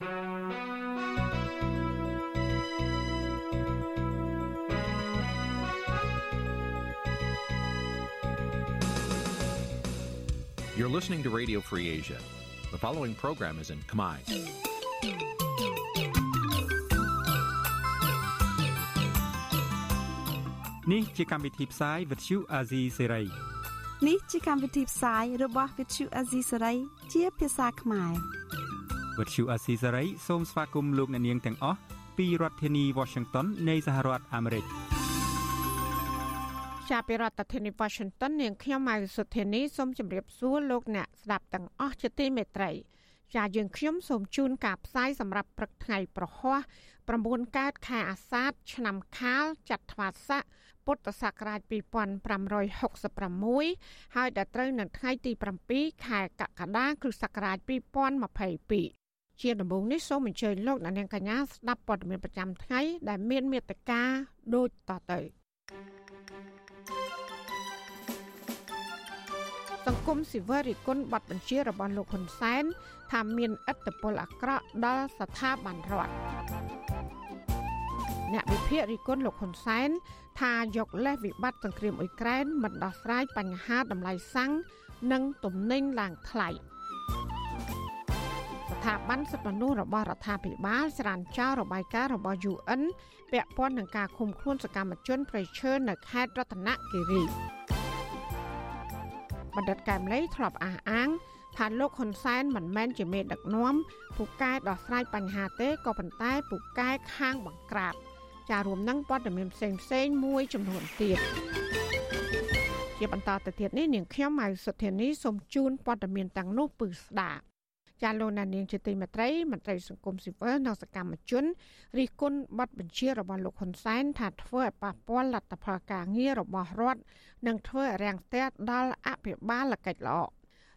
You're listening to Radio Free Asia. The following program is in Khmer. នេះជាកម្មវិធីផ្សាយ Vuthu Azizi Serai នេះជាកម្មវិធីផ្សាយរបស់ Vuthu Azizi Serai ជាភាសាខ្មែរ Vuthu Azizi Serai សូមស្វាគមន៍លោកអ្នកនាងទាំងអស់ពីរដ្ឋធានី Washington នៃសហរដ្ឋអាមេរិកចាប់ពីរដ្ឋធានី Washington នាងខ្ញុំម៉ៅសុធានីសូមជម្រាបសួរលោកអ្នកស្ដាប់ទាំងអស់ជាទីមេត្រីចាយើងខ្ញុំសូមជូនការផ្សាយសម្រាប់ព្រឹកថ្ងៃប្រហ័ស9កើតខែអាសាឍឆ្នាំខាលចត្វាស័កពុទ្ធសករាជ2566ហើយដល់ត្រូវនៅថ្ងៃទី7ខែកក្កដាគ្រិស្តសករាជ2022 ជាដំបូងនេះសូមអញ្ជើញលោកអ្នកនាងកញ្ញាស្ដាប់ព័ត៌មានប្រចាំថ្ងៃដែលមានមេត្តាដូចតទៅសង្គមស៊ីវិលរិះគន់បទបញ្ជារបស់លោកហ៊ុនសែនថាមានឥទ្ធិពលអាក្រក់ដល់ស្ថាប័នរដ្ឋអ្នកវិភាគរិះគន់លោកហ៊ុនសែនថាយកលេសវិបត្តិសង្គ្រាមអ៊ុយក្រែនមិនដោះស្រាយបញ្ហាតម្លៃសាំងនិងទំនិញឡើងថ្លៃ ស្ថាប័នសិទ្ធិមនុស្សរបស់រដ្ឋាភិបាលច្រានចោលរបាយការណ៍របស់ UN ពាក់ព័ន្ធនឹងការឃុំខ្លួនសកម្មជនប្រៃឈើនៅខេត្តរតនគិរីបណ្ឌិតកែមលីធ្លាប់អះអាងថាលោកហ៊ុនសែនមិនមែនជាមេដឹកនាំពូកែដោះស្រាយបញ្ហាទេក៏ប៉ុន្តែពូកែខាងបង្ក្រាបចារួមនឹងព័ត៌មានផ្សេងផ្សេងមួយចំនួនទៀតជាបន្តទៅទៀតនេះនាងខ្ញុំម៉ៅសុធានីសូមជូនព័ត៌មានទាំងនោះពឺស្ដាប់ ចាលោកណានៀងជាទីមេត្រីមន្ត្រីសង្គមស៊ីវិលនិងសកម្មជនរិះគន់បទបញ្ជារបស់លោកហ៊ុនសែនថាធ្វើឲ្យប៉ះពាល់លទ្ធផលការងាររបស់រដ្ឋនិងធ្វើឲ្យរាំងស្ទះដល់អភិបាលកិច្ចល្អ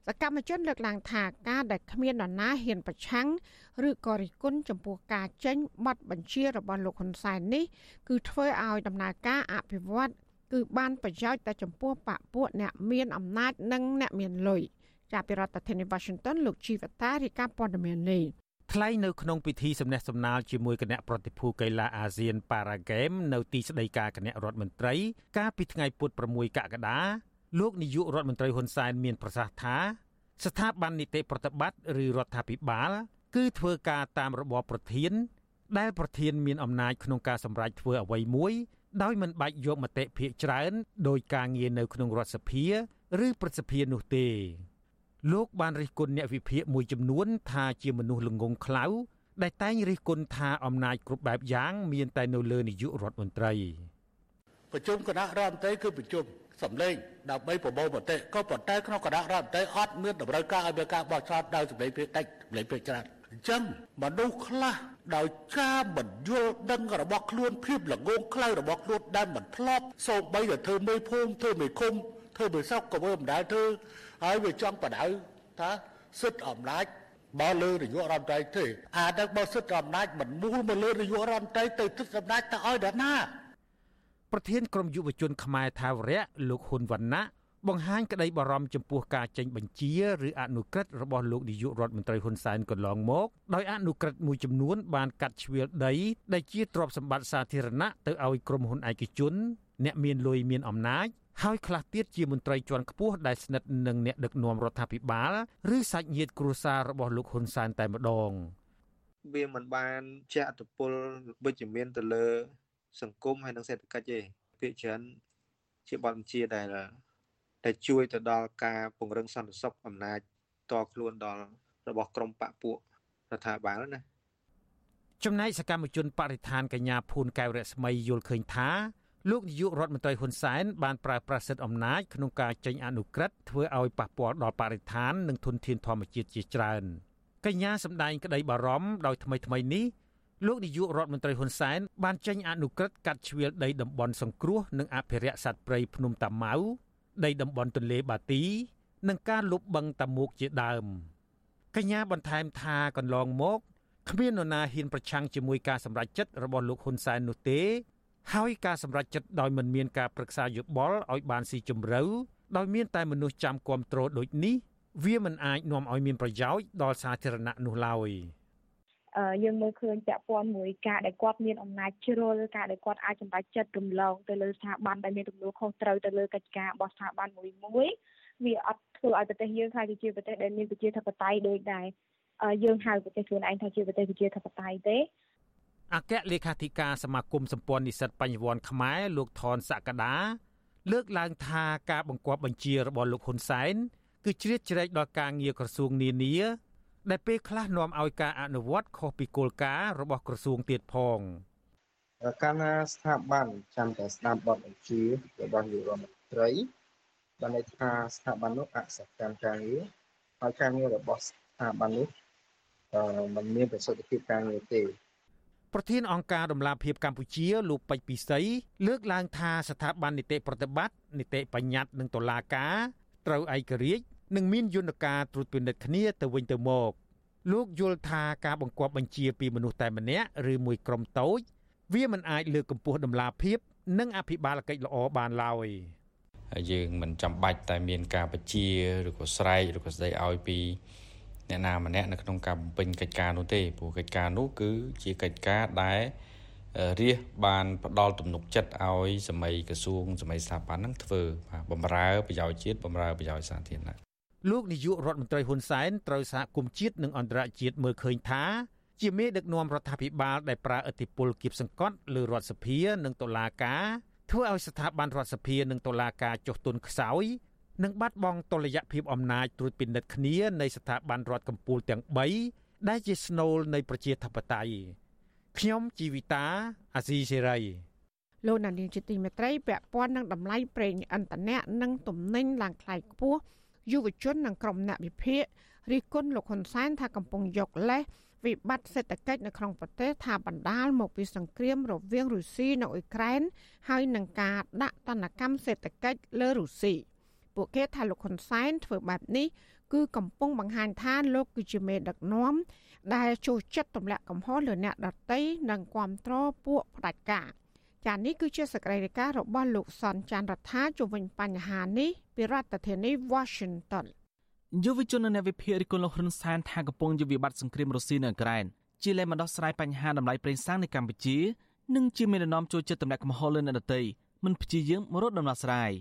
សកម្មជនលើកឡើងថាការដែលគ្មាននរណាហ៊ានប្រឆាំងឬក៏រិះគន់ចំពោះការចេញប័ណ្ណបញ្ជារបស់លោកហ៊ុនសែននេះគឺធ្វើឲ្យដំណើរការអភិវឌ្ឍគឺបានប្រយោជន៍តែចំពោះបពពួកអ្នកមានអំណាចនិងអ្នកមានលុយ ចាប់ពីរដ្ឋធានី Washington លោកជីវតារាយការណ៍ព័ត៌មាននេះថ្លែងនៅក្នុងពិធីសម្ដែងសម្ដាលជាមួយគណៈប្រតិភូកីឡាអាស៊ានប៉ារ៉ាហ្គេមនៅទីស្តីការគណៈរដ្ឋមន្ត្រី កាលពីថ្ងៃពុធ6កក្កដាលោកនាយករដ្ឋមន្ត្រីហ៊ុនសែនមានប្រសាសន៍ថាស្ថាប័ននីតិប្រតិបត្តិឬរដ្ឋាភិបាល គឺធ្វើការតាមរបបប្រធាន ដែលប្រធានមានអំណាចក្នុងការសម្រេចធ្វើអ្វីមួយដោយមិនបាច់យកមតិភាកច្រើនដោយការងារនៅក្នុងរដ្ឋសភាឬព្រឹទ្ធសភានោះទេ លោកបានរិះគន់អ្នកវិភាគមួយចំនួន ថាជាមនុស្សល្ងងខ្លៅដែលតែងរិះគន់ថាអំណាចគ្រប់បែបយ៉ាង មានតែនៅលើនាយករដ្ឋមន្ត្រីប្រជុំគណៈរដ្ឋមន្ត្រីគឺប្រជុំសម្លេងដើម្បីប្រមូលមតិក៏ប៉ុន្តែក្នុងគណៈរដ្ឋមន្ត្រីអត់មានតម្រូវការឲ្យមានការបោះឆ្នោតដោយសម្លេងភាគតិចសម្លេងភាគច្រើនអញ្ចឹងមនុស្សខ្លះដោយការមិនយល់ដឹងរបស់ខ្លួនភាពល្ងងខ្លៅរបស់ខ្លួនដែលមិនធ្លាប់សូម្បីតែធ្វើមេភូមិធ្វើមេឃុំធ្វើមេស្រុកក៏មិនដែលធ្វើ ហើយវាចង់បដៅថាសិទ្ធិអំណាចបើលើនាយករដ្ឋមន្ត្រីទេអានឹងបើសិទ្ធិអំណាចមិនមូលមកលើនាយករដ្ឋមន្ត្រីទៅសិទ្ធិអំណាចទៅឲ្យដល់ណាប្រធានក្រមយុវជនខ្មែរថាវរៈលោកហ៊ុនវណ្ណៈបង្ហាញក្តីបារម្ភចំពោះការចេញបញ្ជាឬអនុក្រឹត្យរបស់លោកនាយករដ្ឋមន្ត្រីហ៊ុនសែនកន្លងមកដោយអនុក្រឹត្យមួយចំនួនបានកាត់ជ្រៀលដីដែលជាទ្រព្យសម្បត្តិសាធារណៈទៅឲ្យក្រុមហ៊ុនឯកជន អ្នកមានលុយមានអំណាច ហើយខ្លះទៀតជាមន្ត្រីជាន់ខ្ពស់ដែលស្និទ្ធនឹងអ្នកដឹកនាំរដ្ឋាភិបាលឬសាច់ញាតិគ្រួសាររបស់លោកហ៊ុនសែនតែម្ដងវាមិនបានជះឥទ្ធិពលវិជ្ជមានទៅលើ សង្គមហើយនិងសេដ្ឋកិច្ចទេភាគច្រើនជាបទបញ្ជាដែលដែលជួយទៅដល់ការពង្រឹងសន្តិសុខអំណាចតខ្លួនដល់របស់ក្រមបពពួករដ្ឋាភិបាលណាចំណែកសកម្មជនបរិស្ថានកញ្ញាភួនកែវរស្មីយល់ឃើញថា លោកនាយករដ្ឋមន្ត្រីហ៊ុនសែនបានប្រើប្រាស់សិទ្ធិអំណាចក្នុងការចេញអនុក្រឹត្យធ្វើឲ្យប៉ះពាល់ដល់បរិស្ថាននិងធនធានធម្មជាតិជាច្រើនកញ្ញាសម្ដែងក្តីបារម្ភដោយថ្មីថ្មីនេះលោកនាយករដ្ឋមន្ត្រីហ៊ុនសែនបានចេញអនុក្រឹត្យកាត់ជ្រៀលដីតំបន់សង្គ្រោះនិងអភិរក្សសត្វព្រៃភ្នំតាម៉ៅដីតំបន់ទន្លេបាទី និងការលុបបង្កតាមួកជាដើមកញ្ញាបន្ថែមថាកន្លងមកគ្មាននរណាហ៊ានប្រឆាំងជាមួយការសម្រេចចិត្តរបស់លោកហ៊ុនសែននោះទេ ហើយការសម្រេចចិត្តដោយមិនមានការប្រឹក្សាយោបល់ឲ្យបានស៊ីជម្រៅដោយមានតែមនុស្សចាំគ្រប់គ្រងដូចនេះវាមិនអាចនាំឲ្យមានប្រយោជន៍ដល់សាធារណៈនោះឡើយយើងមើលឃើញពាក់ព័ន្ធមួយការដែលគាត់មានអំណាចជ្រុលការដែលគាត់អាចសម្រេចចិត្តរំលងទៅលើស្ថាប័នដែលមានទំនួលខុសត្រូវទៅលើកិច្ចការរបស់ស្ថាប័នមួយមួយវាអត់ធ្វើឲ្យប្រទេសយើងខ្លាចជាប្រទេសដែលមានប្រជាធិបតេយ្យដូចដែរយើងហៅប្រទេសខ្លួនឯងថាជាប្រទេសប្រជាធិបតេយ្យទេ អគ្គលេខាធិការសមាគមសម្ព័ន្ធនិស្សិតបញ្ញវន្តខ្មែរលោកថនសក្តាលើកឡើងថាការបង្គាប់បញ្ជារបស់លោកហ៊ុនសែនគឺជ្រៀតជ្រែកដល់ការងារក្រសួងនានាដែលពេលខ្លះនាំឲ្យការអនុវត្តខុសពីគោលការណ៍របស់ក្រសួងទៀតផងកាលណាស្ថាប័នចាំតែស្ដាប់បទបញ្ជារបស់នាយករដ្ឋមន្ត្រីបានន័យថាស្ថាប័ននោះអសកម្មការងារហើយការងាររបស់ស្ថាប័ននោះអឺมันមានប្រសិទ្ធភាពការងារទេ ប្រធានអង្គការដំឡាភិបកម្ពុជាលោកពេជ្រពិសីលើកឡើងថាស្ថាប័ននីតិប្រតិបត្តិនីតិបញ្ញត្តិនិងតុលាការត្រូវឯករាជ្យនិងមានយន្តការត្រួតពិនិត្យគ្នាទៅវិញទៅមកលោកយល់ថាការបង្គាប់បញ្ជាពីមនុស្សតែម្នាក់ឬមួយក្រុមតូច វាមិនអាចលើកកម្ពស់ដំណាភិបនិងអភិបាលកិច្ចល្អបានឡើយយើងមិនចាំបាច់តែមានការបញ្ជាឬក៏ស្រែកឬក៏ស្ដីឲ្យពី អ្នកណាម្នាក់នៅក្នុងការបំពេញកិច្ចការនោះទេព្រោះកិច្ចការនោះគឺជាកិច្ចការដែលរាជបានផ្ដល់ទំនុកចិត្តឲ្យសម័យក្រសួងសម័យស្ថាប័នហ្នឹងធ្វើបាទបំរើប្រយោជន៍ជាតិបំរើប្រយោជន៍សាធារណៈលោកនាយករដ្ឋមន្ត្រីហ៊ុនសែនត្រូវសហគមន៍ជាតិនិងអន្តរជាតិមើលឃើញថាជាមេដឹកនាំរដ្ឋាភិបាលដែលប្រើឥទ្ធិពលគៀបសង្កត់លើរដ្ឋសភានិងតុលាការធ្វើឲ្យស្ថាប័នរដ្ឋសភានិងតុលាការចុះទុនខ្សោយ និងបាត់បង់តុល្យភាពអំណាចត្រួតពិនិត្យគ្នានៃស្ថាប័នរដ្ឋកម្ពុជាទាំង3ដែលជាស្នូលនៃប្រជាធិបតេយ្យខ្ញុំជីវិតាអាស៊ីសេរីលោកណានីជាទីមេត្រីពាក់ព័ន្ធនឹងតម្លៃប្រេងឥន្ធនៈនិងទំនិញឡើងថ្លៃខ្ពស់យុវជននិងក្រុមអ្នកវិភាគរិះគន់លោកហ៊ុនសែនថាកំពុងយកលេសវិបត្តិសេដ្ឋកិច្ចនៅក្នុងប្រទេសថាបណ្ដាលមកពីសង្គ្រាមរវាងរុស្ស៊ីនិងអ៊ុយក្រែនហើយនឹងការដាក់ទណ្ឌកម្មសេដ្ឋកិច្ចលើរុស្ស៊ី ពួកគេថាលោកហ៊ុនសែនធ្វើបែបនេះគឺកំពុងបង្ហាញថាលោកគឺជាមេដឹកនាំដែលចូលចិត្តទម្លាក់កំហុសលើអ្នកដទៃនិងគ្រប់គ្រងពួកផ្ដាច់ការចានេះគឺជាសកម្មភាពរបស់លោកសនចាន់រដ្ឋាជំវិញបញ្ហានេះពីរដ្ឋធានី Washington យុវជននៅអ្នកវិភាគរិគុណលោកហ៊ុនសែនថាកំពុងជាវិបត្តិសង្គ្រាមរុស្ស៊ីនៅអ៊ុក្រែនជាលែងមកដោះស្រាយបញ្ហាតម្លៃប្រេងសាំងនៅកម្ពុជានិងជាមេដឹកនាំចូលចិត្តទម្លាក់កំហុសលើអ្នកដទៃមិនព្យាយាមរកដំណោះស្រាយ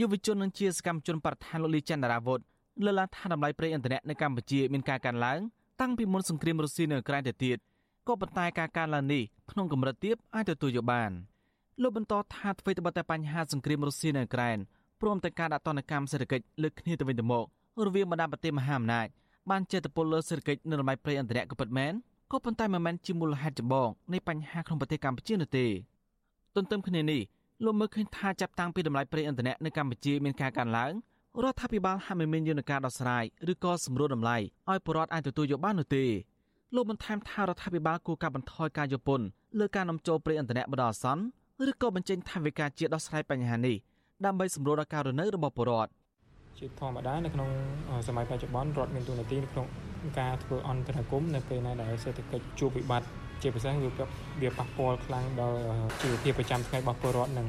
យុវជននឹងជាសកម្មជនបរិស្ថានលោកលីចន្ទរាវុធលើកឡើងថាតម្លៃប្រេងឥន្ធនៈនៅកម្ពុជាមានការកើនឡើងតាំងពីមុនសង្គ្រាមរុស្ស៊ីនៅអ៊ុក្រែនទៅទៀតក៏ប៉ុន្តែការកើនឡើងនេះក្នុងកម្រិតទាបអាចទទួលយកបានលោកបន្តថាអ្វីត្បិតតែបញ្ហាសង្គ្រាមរុស្ស៊ីនៅអ៊ុក្រែនព្រមទាំងការដាក់ទណ្ឌកម្មសេដ្ឋកិច្ចលើគ្នាទៅវិញទៅមករវាងបណ្ដាប្រទេសមហាអំណាចបានចេតពលលើសេដ្ឋកិច្ចនិងតម្លៃប្រេងឥន្ធនៈក៏ពិតមែនក៏ប៉ុន្តែមិនមែនជាមូលហេតុចម្បងនៃបញ្ហាក្នុងប្រទេសកម្ពុជានោះទេទន្ទឹមគ្នានេះ លោកមើលឃើញថាចាប់តាំងពីតម្លៃប្រេងឥន្ធនៈនៅកម្ពុជាមានការកើនឡើងរដ្ឋាភិបាលហាក់មិនមានយន្តការដោះស្រាយឬក៏សម្រួលតម្លៃឲ្យប្រជាពលរដ្ឋអាចទទួលយកបាននោះទេលោកបន្ថែមថារដ្ឋាភិបាលគួរកាត់បន្ថយការយកពន្ធលើការនាំចូលប្រេងឥន្ធនៈបណ្ដោះអាសន្នឬក៏បញ្ចេញថវិកាជាដោះស្រាយបញ្ហានេះដើម្បីសម្រួលដល់ការរស់នៅរបស់ប្រជាពលរដ្ឋជាធម្មតានៅក្នុងសម័យបច្ចុប្បន្នរដ្ឋមានទូនាទីនៅក្នុងការធ្វើអន្តរាគមនៅពេលណាដែលសេដ្ឋកិច្ចជួបវិបត្តិ ជាពិសេសវាវាប៉ះពាល់ខ្លាំងដល់ជីវភាពប្រចាំថ្ងៃរបស់ពលរដ្ឋនឹង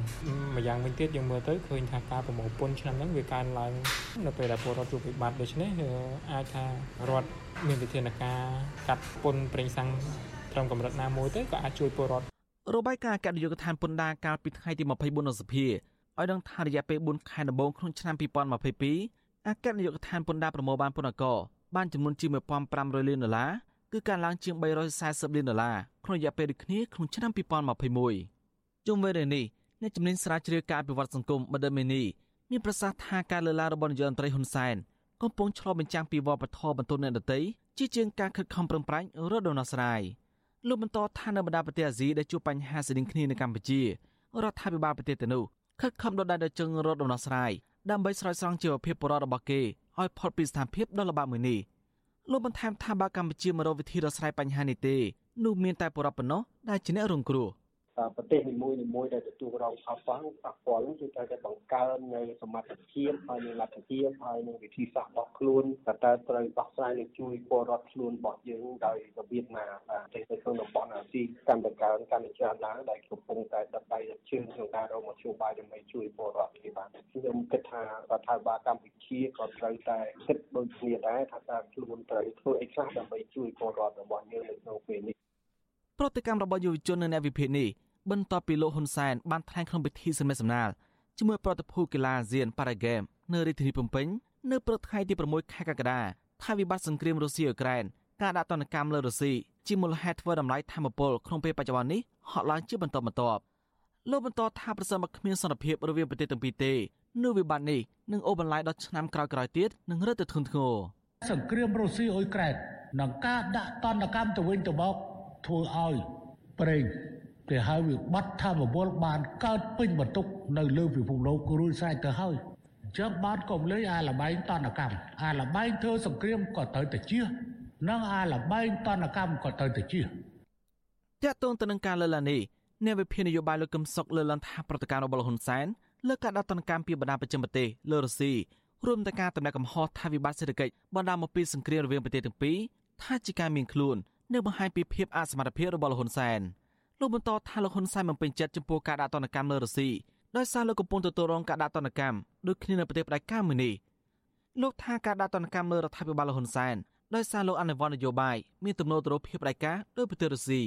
ម្យ៉ាងវិញទៀតយើងមើលទៅឃើញថាការប្រមូលពន្ធឆ្នាំហ្នឹងវាកើនឡើងនៅពេលដែលពលរដ្ឋជួបវិបត្តិដូច្នេះអាចថារដ្ឋមានវិធានការកាត់ពន្ធប្រេងសាំងត្រឹមកម្រិតណាមួយទៅក៏អាចជួយពលរដ្ឋរបាយការណ៍អគ្គនាយកដ្ឋានពន្ធដារកាលពីថ្ងៃទី24នៅសភាឲ្យដឹងថារយៈពេល4ខែដំបូងក្នុងឆ្នាំ2022អគ្គនាយកដ្ឋានពន្ធដារប្រមូលបានពន្ធកោបានចំនួនជាង1500លានដុល្លារ គឺការឡើងជាង340លានដុល្លារក្នុងរយៈពេលដូចគ្នាក្នុងឆ្នាំ2021ជុំវិញរឿងនេះអ្នកជំនាញស្រាវជ្រាវការអភិវឌ្ឍសង្គមបដិមេនីមានប្រសាសន៍ថាការលើកឡើងរបស់នាយករដ្ឋមន្ត្រីហ៊ុនសែនកំពុងឆ្លុះបញ្ចាំងពីវប្បធម៌បន្ទន់អ្នកដទៃជាជាងការខិតខំប្រឹងប្រែងរកដំណោះស្រាយលោកបន្តថានៅបណ្ដាប្រទេសអាស៊ីដែលជួបបញ្ហាស្តីងគ្នានៅកម្ពុជារដ្ឋាភិបាលប្រទេសទាំងនោះខិតខំដុតដានដល់ជើងរត់ដំណោះស្រាយដើម្បីស្រោចស្រង់ជីវភាពបរិបទរបស់គេឲ្យផុតពីស្ថានភាពដ៏លំបាកមួយនេះ លោកបន្ថែមថាបើកម្ពុជាមករកវិធីដោះស្រាយបញ្ហានេះទេនោះមានតែបរិបទប៉ុណ្ណោះដែលជាអ្នករងគ្រោះ ប្រទេសនីមួយៗដែលទទួលរងផលប៉ះប៉ះពាល់នោះគឺត្រូវតែបង្កើននៅសមត្ថភាពហើយនឹងលទ្ធភាពហើយនឹងវិធីសាស្ត្ររបស់ខ្លួនតើតើត្រូវដោះស្រាយនិងជួយពលរដ្ឋខ្លួនរបស់យើងដោយរបៀបណាបាទទេនៅក្នុងតំបន់អាស៊ីកាន់តែកើនកាន់តែច្រើនឡើងដែលកំពុងតែដដៃជើងក្នុងការរកមធ្យោបាយដើម្បីជួយពលរដ្ឋនេះបាទខ្ញុំគិតថារដ្ឋាភិបាលកម្ពុជាក៏ត្រូវតែគិតដូចគ្នាដែរថាតើខ្លួនត្រូវធ្វើអីខ្លះដើម្បីជួយពលរដ្ឋរបស់យើងនៅក្នុងពេលនេះប្រតិកម្មរបស់យុវជននៅអ្នកវិភាគនេះ បន្ទាប់ពីលោកហ៊ុនសែនបានថ្លែងក្នុងពិធីសម្ដែងសម្ដាលជាមួយប្រតិភូកីឡាអាស៊ានប៉ារ៉ាហ្គេមនៅរាជធានីភ្នំពេញនៅព្រឹកថ្ងៃទី6ខែកក្កដាថាវិបត្តិសង្គ្រាមរុស្ស៊ីអ៊ុក្រែនការដាក់ទណ្ឌកម្មលើរុស្ស៊ីជាមូលហេតុធ្វើតម្លៃធម្មពលក្នុងពេលបច្ចុប្បន្ននេះហក់ឡើងជាបន្តបន្ទាប់លោកបន្តថាប្រសិនបើគ្មានសន្តិភាពរវាងប្រទេសទាំងពីរទេនោះវិបត្តិនេះនឹងអូសបន្លាយដល់ឆ្នាំក្រោយៗទៀតនឹងរឹតទៅធ្ងន់ធ្ងរសង្គ្រាមរុស្ស៊ីអ៊ុយក្រែននិងការដាក់ទណ្ឌកម្មទៅវិញទៅមកធ្វើឲ្យប្រេង គេហៅវាបាត់ធម្មពលបានកើតពេញបន្ទុកនៅលើពិភពលោករួចស្រេចទៅហើយអញ្ចឹងបានកុំលេងអាលបែងតនកម្មអាលបែងធ្វើសង្គ្រាមក៏ត្រូវតែជៀសនិងអាលបែងតនកម្មក៏ត្រូវតែជៀសតាក់ទងទៅនឹងការលើឡានេះអ្នកវិភាគនយោបាយលោកកឹមសុខលើកឡើងថាប្រតិការរបស់ហ៊ុនសែនលើការដាក់ទណ្ឌកម្មពីបណ្ដាប្រចាំប្រទេសលើរុស្ស៊ីរួមទាំងការតម្លាក់កំហុសថាវិបត្តិសេដ្ឋកិច្ចបណ្ដាមកពីសង្គ្រាមរវាងប្រទេសទាំងពីរថាជាការមានខ្លួននិងបង្ហាញពីភាពអសមត្ថភាពរបស់លោកហ៊ុនសែន លោកបន្តថាលោកហ៊ុនសែនមិនពេញចិត្តចំពោះការដាក់ទណ្ឌកម្មលើរុស្ស៊ីដោយសារលោកកំពុងទទួលរងការដាក់ទណ្ឌកម្មដូចគ្នានៅប្រទេសផ្ដាច់ការមួយនេះលោកថាការដាក់ទណ្ឌកម្មលើរដ្ឋាភិបាលលោកហ៊ុនសែនដោយសារលោកអនុវត្តនយោបាយមានទំនោរទៅរកភាពផ្ដាច់ការដោយប្រទេសរុស្ស៊ី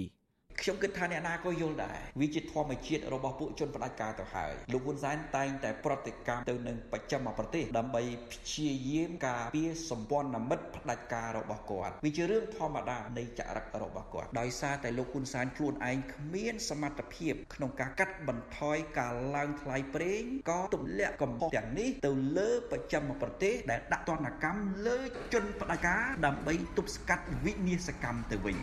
ខ្ញុំគិតថាអ្នកណាក៏យល់ដែរវាជាធម្មជាតិរបស់ពួកជនផ្ដាច់ការទៅហើយលោកហ៊ុនសែនតែងតែប្រតិកម្មទៅនឹងបច្ចឹមប្រទេសដើម្បីព្យាយាមការពារសម្ព័ន្ធមិត្តផ្ដាច់ការរបស់គាត់វាជារឿងធម្មតានៃចរិតរបស់គាត់ដោយសារតែលោកហ៊ុនសែនខ្លួនឯងគ្មានសមត្ថភាពក្នុងការកាត់បន្ថយការឡើងថ្លៃប្រេងក៏ទម្លាក់កំហុសទាំងនេះទៅលើបច្ចឹមប្រទេសដែលដាក់ទណ្ឌកម្មលើជនផ្ដាច់ការដើម្បីទប់ស្កាត់វិនាសកម្មទៅវិញ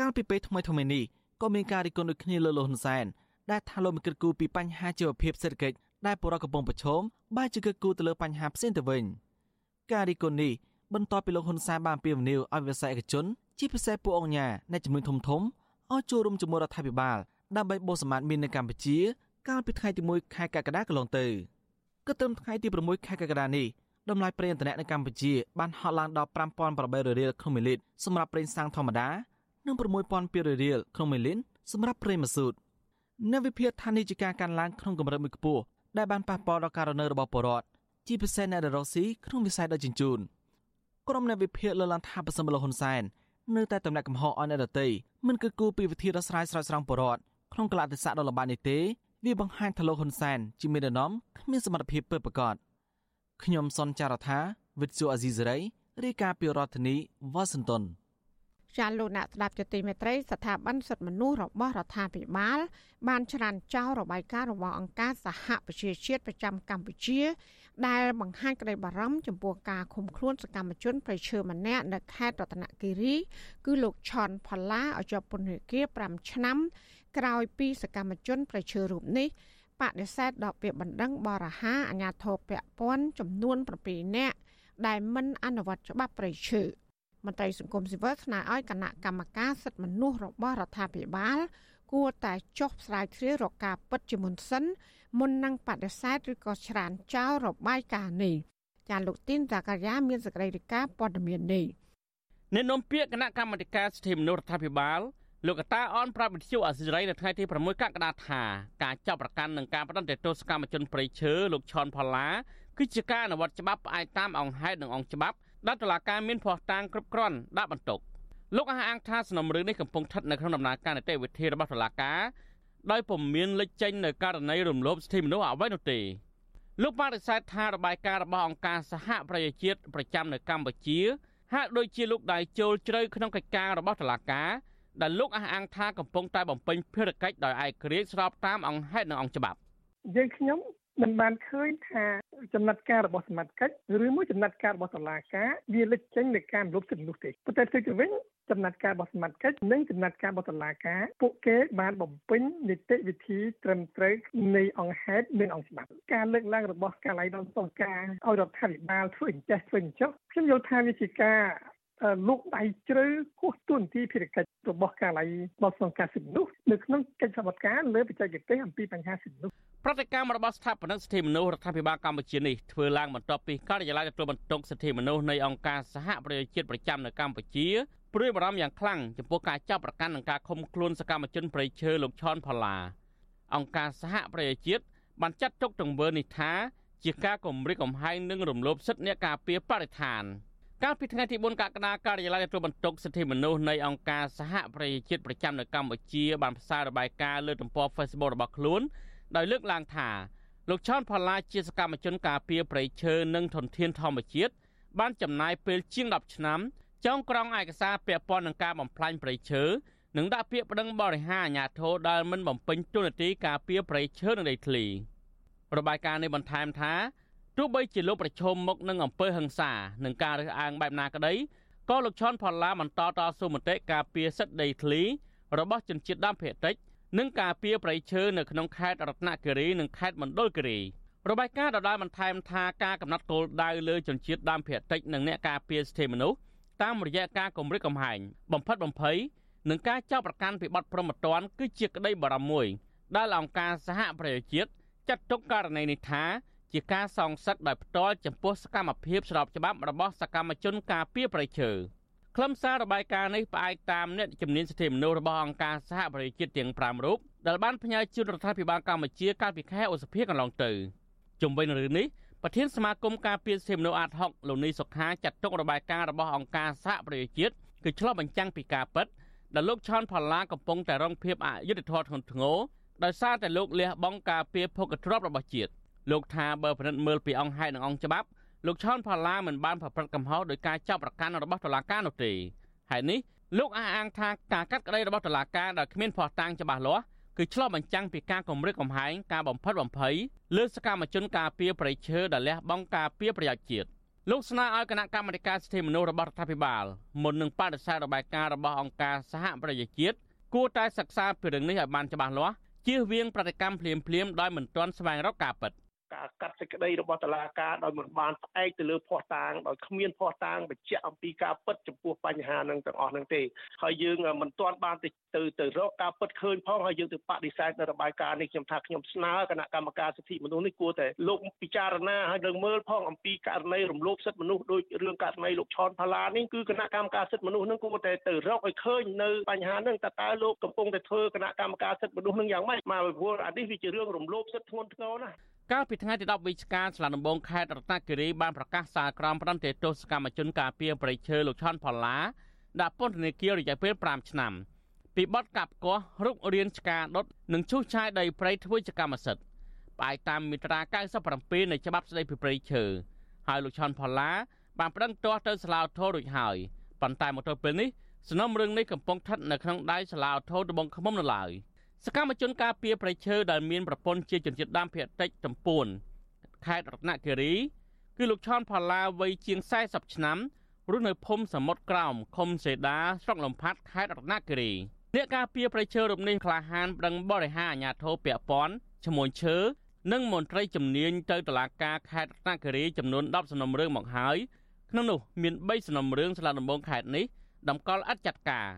កាលពីពេលថ្មីថ្មីនេះក៏មានការរិះគន់ដូចគ្នាលើលោកហ៊ុនសែនដែលថាលោកមិនគិតគូរពីបញ្ហាជីវភាពសេដ្ឋកិច្ចដែលពលរដ្ឋកំពុងប្រឈមបែរជាគិតគូរទៅលើបញ្ហាផ្សេងទៅវិញការរិះគន់នេះបន្ទាប់ពីលោកហ៊ុនសែនបានពៀវនាវឲ្យវិស័យឯកជនជាពិសេសពួកអង្គការអ្នកជំនួយធំធំឲ្យចូលរួមជាមួយរដ្ឋាភិបាលដើម្បីបូរសម្បត្តិមាននៅកម្ពុជា កាលពីថ្ងៃទី1ខែកក្កដាកន្លងទៅគិតត្រឹមថ្ងៃទី6ខែកក្កដានេះតម្លៃប្រេងឥន្ធនៈនៅកម្ពុជាបានហក់ឡើងដល់5800រៀលក្នុងមួយលីត្រសម្រាប់ប្រេងសាំងធម្មតា និង6200រៀលក្នុងមួយលីត្រសម្រាប់ប្រេងម៉ាស៊ូតអ្នកវិភាគថានេះជាការកើនឡើងក្នុងកម្រិតមួយខ្ពស់ដែលបានប៉ះពាល់ដល់ការរស់នៅរបស់ពលរដ្ឋជាពិសេសអ្នកដែលរកស៊ីក្នុងវិស័យដឹកជញ្ជូនក្រុមអ្នកវិភាគលើកឡើងថាប្រសិនបើលោកហ៊ុនសែននៅតែទម្លាក់កំហុសអនរតីមិនគឺគូពីវិធីដោះស្រាយស្រោចស្រង់ពលរដ្ឋក្នុងកលៈទេសៈដ៏លំបាកនេះទេវាបង្ហាញថាលោកហ៊ុនសែនជាមេដឹកនាំគ្មានសមត្ថភាពពិតប្រាកដខ្ញុំសនចាររថាវិទ្យុអាស៊ីសេរីរាយការណ៍ពីរដ្ឋធានីវ៉ាស៊ីនតោន ចាលោកអ្នកស្ដាប់ជាទីមេត្រីស្ថាប័នសិទ្ធិមនុស្សរបស់រដ្ឋាភិបាល បានច្រានចោលរបាយការណ៍របស់អង្គការសហប្រជាជាតិប្រចាំកម្ពុជា ដែលបង្ហាញក្តីបារម្ភចំពោះការឃុំខ្លួនសកម្មជនប្រៃឈើម្នាក់នៅខេត្តរតនគិរី គឺលោកឆនផល្លាឲ្យជាប់ពន្ធនាគារ5ឆ្នាំ ក្រោយពីសកម្មជនប្រៃឈើរូបនេះបដិសេធដកពាក្យបណ្ដឹងបរិហាអាញាធរពពាន់ចំនួន7នាក់ដែលមិនអនុវត្តច្បាប់ប្រៃឈើ មន្ត្រីសង្គមស៊ីវិលស្នើឲ្យគណៈកម្មការសិទ្ធិមនុស្សរបស់រដ្ឋាភិបាល គួរតែចុះស្រាវជ្រាវរកការពិតជាមុនសិនមុននឹងបដិសេធឬក៏ច្រានចោលរបាយការណ៍នេះចាលោកទីនតាកាយាមានសេចក្តីរាយការណ៍ព័ត៌មាននេះអ្នកនាំពាក្យគណៈកម្មាធិការសិទ្ធិមនុស្សរដ្ឋាភិបាលលោកកតាអនប្រាប់វិទ្យុអសិរ័យនៅថ្ងៃទី6កក្កដាថាការចាប់ប្រកាន់និងការបដិសេធទោសកម្មជនប្រៃឈើលោកឆនផល្លាគឺជាការអនុវត្តច្បាប់ផ្អែកតាមអង្គហេតុនិងអង្គច្បាប់ ដែលតុលាការមានភ័ស្តុតាងគ្រប់គ្រាន់ដាក់បន្ទុកលោកអះអាងថាសំណុំរឿងនេះកំពុងស្ថិតនៅក្នុងដំណើរការនីតិវិធីរបស់តុលាការដោយពុំមានលេចចេញនៅករណីរំលោភសិទ្ធិមនុស្សអ្វីនោះទេលោកបដិសេធថារបាយការណ៍របស់អង្គការសហប្រជាជាតិប្រចាំនៅកម្ពុជាហាក់ដូចជាលោកដែលចូលជ្រៅក្នុងកិច្ចការរបស់តុលាការដែលលោកអះអាងថាកំពុងតែបំពេញភារកិច្ចដោយឯករាជ្យស្របតាមអង្គហេតុនិងអង្គច្បាប់យើងខ្ញុំ មិនបានឃើញថាចំណាត់ការរបស់សមាជិកឬមួយចំណាត់ការរបស់តុលាការវាលេចចេញនៃការលុបសិទ្ធិមនុស្សទេប៉ុន្តែផ្ទុយទៅវិញចំណាត់ការរបស់សមាជិកនិងចំណាត់ការរបស់តុលាការពួកគេបានបំពេញនីតិវិធីត្រឹមត្រូវនៃអង្គហេតុនិងអង្គច្បាប់ការលើកឡើងរបស់កាល័យដល់សុំការឲ្យរដ្ឋាភិបាលធ្វើអញ្ចេះធ្វើអញ្ចឹងខ្ញុំយល់ថាវាជាការ លោកដៃជ្រៅហួសទួនាទីភារកិច្ចរបស់ការិយាល័យសង្កាសិទ្ធិមនុស្សនៅក្នុងកិច្ចសម្បត្តិការលើបច្ចេកទេសអំពីបញ្ហាសិទ្ធិមនុស្សប្រតិកម្មរបស់ស្ថាបនិកសិទ្ធិមនុស្សរដ្ឋាភិបាលកម្ពុជានេះធ្វើឡើងបន្ទាប់ពីការិយាល័យទទួលបន្ទុកសិទ្ធិមនុស្សនៃអង្គការសហប្រជាជាតិប្រចាំនៅកម្ពុជាព្រួយបារម្ភយ៉ាងខ្លាំងចំពោះការចាប់ប្រកាន់និងការឃុំខ្លួនសកម្មជនប្រៃឈើលោកឈុនផល្លាអង្គការសហប្រជាជាតិបានចាត់ទុកទង្វើនេះថាជាការគំរាមកំហែងនិងរំលោភសិទ្ធិអ្នកការពារបរិស្ថាន កាលពីថ្ងៃទី4កក្កដាការិយាល័យទទួលបន្ទុកសិទ្ធិមនុស្សនៃអង្គការសហប្រជាជាតិប្រចាំនៅកម្ពុជាបានផ្សាយរបាយការណ៍លើទំព័រ Facebook របស់ខ្លួនដោយលើកឡើងថាលោកឆនផល្លាជាសកម្មជនការពារប្រៃឈើនិងធនធានធម្មជាតិបានចំណាយពេលជាង10ឆ្នាំចងក្រងឯកសារពាក់ព័ន្ធនឹងការបំផ្លាញប្រៃឈើនិងដាក់ពាក្យប្តឹងបរិហាអាញាធរដែលមិនបំពេញតួនាទីការពារប្រៃឈើនិងដីធ្លីរបាយការណ៍នេះបន្ថែមថា ទោះបីជាលោកប្រឈមមុខនឹងអំពើហិង្សានិងការរើសអើងបែបណាក្តីក៏លោកឈុនផល្លាបន្តតស៊ូមតិការពារសិទ្ធិដីធ្លីរបស់ជនជាតិដើមភាគតិចនិងការពារប្រៃឈើនៅក្នុងខេត្តរតនគិរីនិងខេត្តមណ្ឌលគិរីរបាយការណ៍ដដែលបន្ថែមថាការកំណត់គោលដៅលើជនជាតិដើមភាគតិចនិងអ្នកការពារសិទ្ធិមនុស្សតាមរយៈការគម្រិតកំហែងបំផិតបំភ័យនិងការចោទប្រកាន់ពីបទប្រមត្តនគឺជាក្តីបារម្ភមួយដែលអង្គការសហប្រជាជាតិចាត់ទុកករណីនេះថា ជាការសងសឹកដោយផ្ទាល់ចំពោះសកម្មភាពស្របច្បាប់របស់សកម្មជនការពារប្រៃឈើខ្លឹមសាររបាយការណ៍នេះផ្អែកតាមអ្នកជំនាញសិទ្ធិមនុស្សរបស់អង្គការសហប្រជាជាតិទាំង5រូបដែលបានផ្ញើជូនរដ្ឋាភិបាលកម្ពុជាកាលពីខែឧសភាកន្លងទៅជំវិញរឿងនេះប្រធានសមាគមការពារសិទ្ធិមនុស្សអាត6លោកនីសុខាចាត់ទុករបាយការណ៍របស់អង្គការសហប្រជាជាតិគឺឆ្លុះបញ្ចាំងពីការពិតដែលលោកឆនផល្លាកំពុងតែរងភាពអយុត្តិធម៌ធ្ងន់ធ្ងរដោយសារតែលោកលះបង់ការពារភោគទ្រព្យរបស់ជាតិ លោកថាបើពិនិត្យមើលពីអង្គហេតុនិងអង្គច្បាប់លោកឆនផល្លាមិនបានប្រព្រឹត្តកំហុសដោយការចាប់ប្រកាន់របស់តុលាការនោះទេហើយនេះលោកអះអាងថាការកាត់ក្តីរបស់តុលាការដែលគ្មានភស្តុតាងច្បាស់លាស់គឺឆ្លុះបញ្ចាំងពីការគម្រាមកំហែងការបំផិតបំភ័យលើសកម្មជនការពារប្រៃឈើដែលលះបង់ការពារប្រយោជន៍ជាតិលោកស្នើឲ្យគណៈកម្មាធិការសិទ្ធិមនុស្សរបស់រដ្ឋាភិបាលមុននឹងបដិសេធរបាយការណ៍របស់អង្គការសហប្រជាជាតិគួរតែសិក្សាពីរឿងនេះឲ្យបានច្បាស់លាស់ជៀសវាងប្រតិកម្មភ្លាមៗដោយមិនទាន់ស្វែងរកការពិត។ ការកាត់សេចក្តីរបស់តុលាការដោយមិនបានផ្អែកទៅលើភស្តុតាងដោយគ្មានភស្តុតាងបញ្ជាក់អំពីការពិតចំពោះបញ្ហានឹងទាំងអស់នឹងទេហើយយើងមិនទាន់បានទៅទៅទៅរកការពិតឃើញផងហើយយើងទៅបដិសេធនៅរបាយការណ៍នេះខ្ញុំថាខ្ញុំស្នើគណៈកម្មការសិទ្ធិមនុស្សនេះគួរតែលោកពិចារណាហើយនឹងមើលផងអំពីករណីរំលោភសិទ្ធិមនុស្សដោយរឿងករណីលោកឆនផាឡានេះគឺគណៈកម្មការសិទ្ធិមនុស្សនឹងគួរតែទៅរកឲ្យឃើញនៅបញ្ហានឹងតើតើលោកកំពុងតែធ្វើគណៈកម្មការសិទ្ធិមនុស្សនឹងយ៉ាងម៉េចមកពីព្រោះអានេះវាជារឿងរំលោភសិទ្ធិធ្ងន់ធ្ងរណាស់ កាលពីថ្ងៃទី10វិច្ឆិកាឆ្លាដំបងខេត្តរតនគិរីបានប្រកាសសារក្រមផ្ដន្ទាទោសកម្មជនការពារប្រៃឈើលោកឆនផល្លាដាក់ពន្ធនាគាររយៈពេល5ឆ្នាំពីបទកាប់កោះរុករៀនឆ្កាដុតនិងឈូសឆាយដីព្រៃធ្វើជាកម្មសិទ្ធិផ្អែកតាមមាត្រា97នៃច្បាប់ស្តីពីព្រៃឈើហើយលោកឆនផល្លាបានប្តឹងទាស់ទៅសាលាឧទ្ធររួចហើយប៉ុន្តែមកទល់ពេលនេះសំណុំរឿងនេះកំពុងស្ថិតនៅក្នុងដៃសាលាឧទ្ធរត្បូងឃ្មុំនៅឡើយ។ សកម្មជនការពារប្រៃឈើដែលមានប្រពន្ធជាជនជាតិដើមភាគតិចតំពួនខេត្តរតនគិរី គឺលោកឆនផល្លាវ័យជាង40ឆ្នាំរស់នៅភូមិសមុទ្រក្រោមឃុំសេដាស្រុកលំផាត់ខេត្តរតនគិរីអ្នកការពារប្រៃឈើរូបនេះក្លាហានប្តឹងបរិហាអាញាធរពាក់ព័ន្ធឈ្មោះឈើនិងមន្ត្រីជំនាញទៅតុលាការខេត្តរតនគិរីចំនួន10សំណុំរឿងមកហើយក្នុងនោះមាន3សំណុំរឿងស្លាដំបងខេត្តនេះតម្កល់អត់ចាត់ការ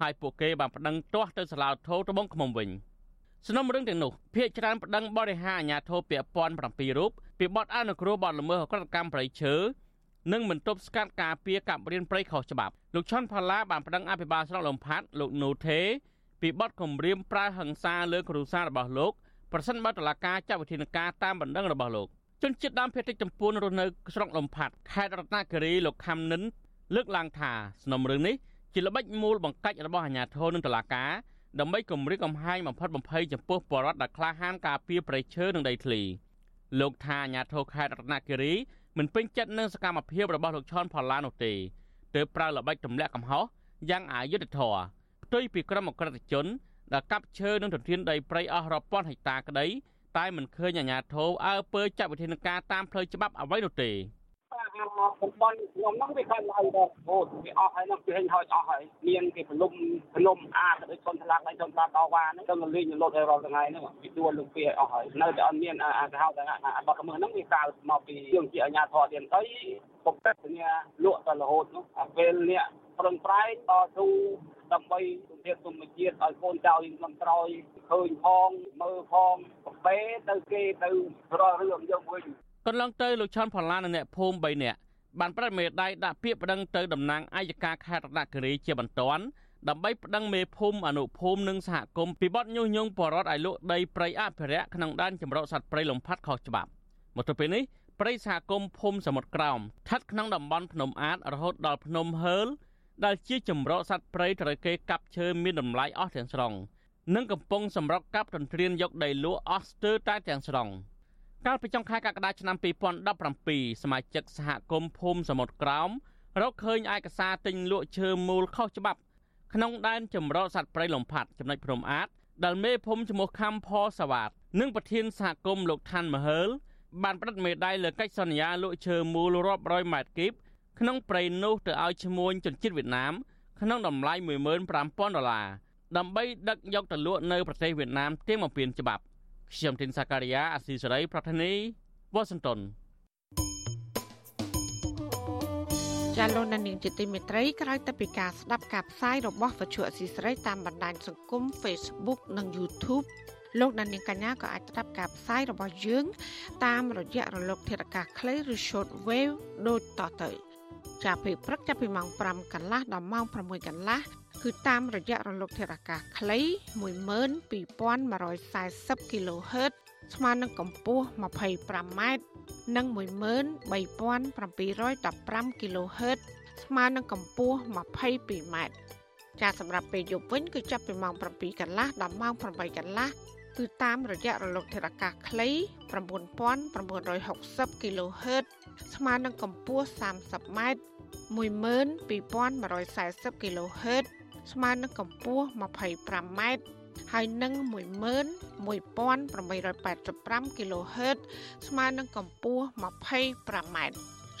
ហើយពួកគេបានប្តឹងទាស់ទៅសាលាធរត្បូងឃ្មុំវិញសំណុំរឿងទាំងនោះភាគច្រើនប្តឹងបរិហាអាញាធរពាក់ព័ន្ធ7រូបពីបទអនុគ្រោះបទល្មើសអក្រកម្មប្រៃឈើនិងមិនទប់ស្កាត់ការពារកាប់រៀនព្រៃខុសច្បាប់លោកឆុនផល្លាបានប្តឹងអភិបាលស្រុកលំផាត់លោកនូថេពីបទគំរាមប្រើហិង្សាលើគ្រួសាររបស់លោកប្រសិនបើតុលាការចាត់វិធានការតាមបណ្ដឹងរបស់លោកជនជាតិដើមភាគតិចចម្ពួនរស់នៅស្រុកលំផាត់ខេត្តរតនគិរីលោកខំនិនលើកឡើងថាសំណុំរឿងនេះ ជាល្បិចមូលបង្កាច់របស់អាជ្ញាធរនិងតុលាការដើម្បីគម្រាមកំហែងបំផិតបំភ័យចំពោះបរិវត្តដែលក្លាហានការពារប្រៃឈើនិងដីធ្លីលោកថាអាជ្ញាធរខេត្តរតនគិរីមិនពេញចិត្តនឹងសកម្មភាពរបស់លោកឆនផល្លានោះទេទើបប្រើល្បិចទម្លាក់កំហុសយ៉ាងអយុត្តិធម៌ផ្ទុយពីក្រុមអក្រិតជនដែលកាប់ឈើនិងទន្ទ្រានដីព្រៃអស់រាប់ពាន់ហិកតាក្តីតែមិនឃើញអាជ្ញាធរអើពើចាត់វិធានការតាមផ្លូវច្បាប់អ្វីនោះទេ បាទតំបន់ខ្ញុំហ្នឹងវាកើតឡើងដែរអូវាអស់ហើយហ្នឹងវាហិញហើយអស់ហើយមានគេព្រលុំភ្នំអាទៅដូចជនឆ្លាក់ហើយជនឆ្លាក់តវ៉ាហ្នឹងទៅលេងលុតឲ្យរាល់ថ្ងៃហ្នឹងវាដួលលឹងពីឲ្យអស់ហើយនៅតែអត់មានអាគេហៅថាអាបទល្មើសហ្នឹងវាកើតមកពីយើងជាអាជ្ញាធរទៀតទៅពុកទឹកគ្នាលក់ទៅរហូតនោះអាពេលនេះប្រឹងប្រែងតស៊ូដើម្បីជំរាបធម្មជាតិឲ្យកូនចៅយើងក្នុងក្រោយឃើញផងមើលផងប្រពេទៅគេទៅរករឿងយើងវិញ កន្លងទៅលោកឆាន់ផល្លានិងអ្នកភូមិ3នាក់បានប្រតិមេដៃដាក់ពាក្យប្តឹងទៅតំណាងអัยការខេត្តរតនគិរីជាបន្ទាន់ដើម្បីប្តឹងមេភូមិអនុភូមិនិងសហគមន៍ពីបទញុះញង់បរដ្ឋឲ្យលក់ដីព្រៃអភិរក្សក្នុងដែនចម្រុះសត្វព្រៃលំផាត់ខុសច្បាប់មកទល់ពេលនេះព្រៃសហគមន៍ភូមិសមុទ្រក្រោមស្ថិតក្នុងតំបន់ភ្នំអាតរហូតដល់ភ្នំហើលដែលជាចម្រុះសត្វព្រៃត្រូវគេកាប់ឈើមានតម្លៃអស់ទាំងស្រុងនិងកំពុងសម្រុកកាប់ទន្ទ្រានយកដីលក់អស់ស្ទើរតែទាំងស្រុង កាលពីចុងខែកក្កដាឆ្នាំ2017សមាជិកសហគមន៍ភូមិសមុទ្រក្រោមរកឃើញឯកសារទិញលក់ឈើមូលខុសច្បាប់ក្នុងដែនចម្រុះសត្វព្រៃលំផាត់ចំណុចព្រំអាតដែលមេភូមិឈ្មោះខំផសវ៉ាតនិងប្រធានសហគមន៍លោកឋានមហើលបានផ្តិតមេដាយលើកិច្ចសន្យាលក់ឈើមូលរាប់រយម៉ែត្រគីបក្នុងព្រៃនោះទៅឲ្យឈ្មួញជនជាតិវៀតណាមក្នុងតម្លៃ15000ដុល្លារដើម្បីដឹកយកទៅលក់នៅប្រទេសវៀតណាមទាំងបំពេញច្បាប់ ខ្ញុំទីនសាការីយ៉ាអាស៊ីសេរីប្រធានីវ៉ាស៊ីនតោនចាលោកនាងជាទីមេត្រីក្រោយទៅពីការស្ដាប់ការផ្សាយរបស់វិទ្យុអស៊ីសេរីតាមបណ្ដាញសង្គម Facebook និង YouTube លោកនាងកញ្ញាក៏អាចស្ដាប់ការផ្សាយរបស់យើង តាមរយៈរលកធាតុអាកាសខ្លីឬ Short Wave ដូចតទៅ ចាប់ពីព្រឹកចាប់ពីម៉ោង5កន្លះដល់ម៉ោង6កន្លះគឺតាមរយៈរលកធាតុអាកាសខ្លី12140 kHz ស្មើនឹងកម្ពស់ 25m និង13715 kHz ស្មើនឹងកម្ពស់ 22m ចាសម្រាប់ពេលយប់វិញគឺចាប់ពីម៉ោង7កន្លះដល់ម៉ោង8កន្លះ គឺតាមរយៈរលកធាតុអាកាសខ្លី9960 kHz ស្មើនឹងកម្ពស់ 30m 12140 kHz ស្មើនឹងកម្ពស់ 25m ហើយនឹង11885 kHz ស្មើនឹងកម្ពស់ 25m